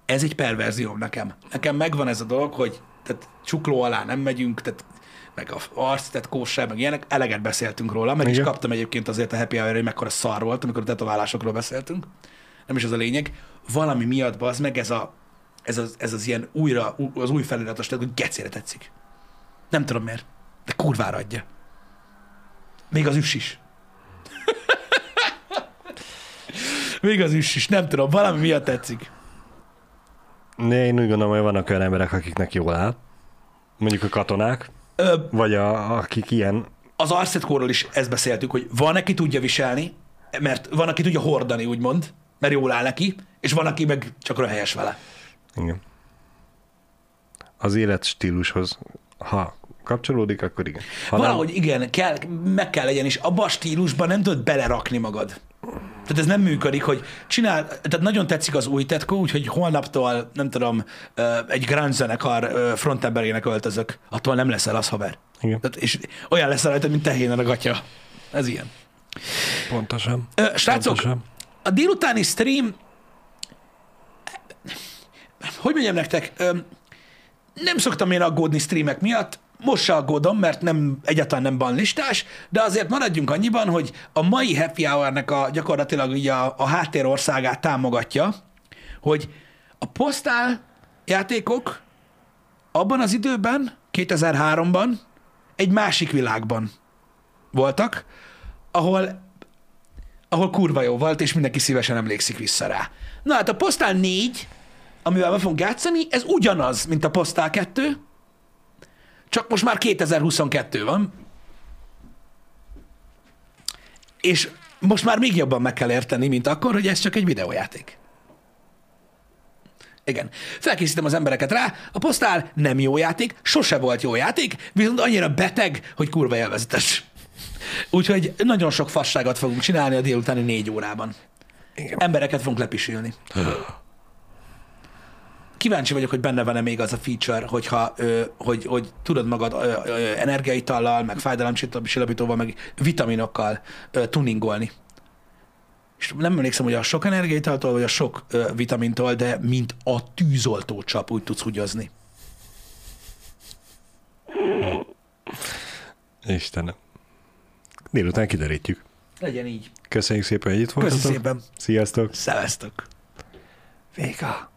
Ez egy perverzióm nekem. Nekem megvan ez a dolog, hogy tehát csukló alá nem megyünk, tehát meg a arc, tehát kósság, meg ilyenek, eleget beszéltünk róla, meg is Igen. kaptam egyébként azért a happy hour hogy mekkora szar volt, amikor a tetoválásokról beszéltünk. Nem is az a lényeg. Valami miatt, az meg ez, a, ez, az, ez az ilyen újra, az új feliratos, tehát hogy gecére tetszik. Nem tudom miért, de kurvára adja. Még az üs is. Még az üs is, nem tudom, valami miatt tetszik. De én úgy gondolom, hogy vannak olyan emberek, akiknek jól áll. Mondjuk a katonák, Ö, vagy a, akik ilyen az arcetkóról is ezt beszéltük, hogy van, aki tudja viselni, mert van, aki tudja hordani, úgymond, mert jól áll neki, és van, aki meg csak röhelyes vele. Igen. Az életstílushoz, ha kapcsolódik, akkor igen. Ha Valahogy igen, kell, meg kell legyen, és abba a stílusban nem tudod belerakni magad. Tehát ez nem működik, hogy csinál, tehát nagyon tetszik az új tetkó, úgyhogy holnaptól, nem tudom, egy grand zenekar frontemberének öltözök. Attól nem leszel az haver. Igen, Tehát, és olyan leszel rajta, mint tehénen a gatya. Ez ilyen. pontosan. Ö, srácok, Pontosan. a délutáni stream, hogy mondjam nektek, nem szoktam én aggódni streamek miatt, most se aggódom, mert nem, egyáltalán nem van listás, de azért maradjunk annyiban, hogy a mai happy hour a gyakorlatilag így a, a háttérországát támogatja, hogy a posztál játékok abban az időben, 2003-ban egy másik világban voltak, ahol ahol kurva jó volt, és mindenki szívesen emlékszik vissza rá. Na hát a Postál 4, amivel be fogunk játszani, ez ugyanaz, mint a Postál 2, csak most már 2022 van, és most már még jobban meg kell érteni, mint akkor, hogy ez csak egy videójáték. Igen. Felkészítem az embereket rá, a Postál nem jó játék, sose volt jó játék, viszont annyira beteg, hogy kurva élvezetes. Úgyhogy nagyon sok fasságot fogunk csinálni a délutáni négy órában. Igen. Embereket fogunk lepisülni. Kíváncsi vagyok, hogy benne van-e még az a feature, hogyha, ö, hogy, hogy tudod magad ö, ö, energiaitallal, meg fájdalomcsillapítóval, meg vitaminokkal ö, tuningolni. És nem emlékszem, hogy a sok energiaitaltól, vagy a sok ö, vitamintól, de mint a tűzoltó csap úgy tudsz húgyozni. Istenem. Délután kiderítjük. Legyen így. Köszönjük szépen, hogy itt voltatok. Köszi szépen. Sziasztok. Szevesztok. Véga.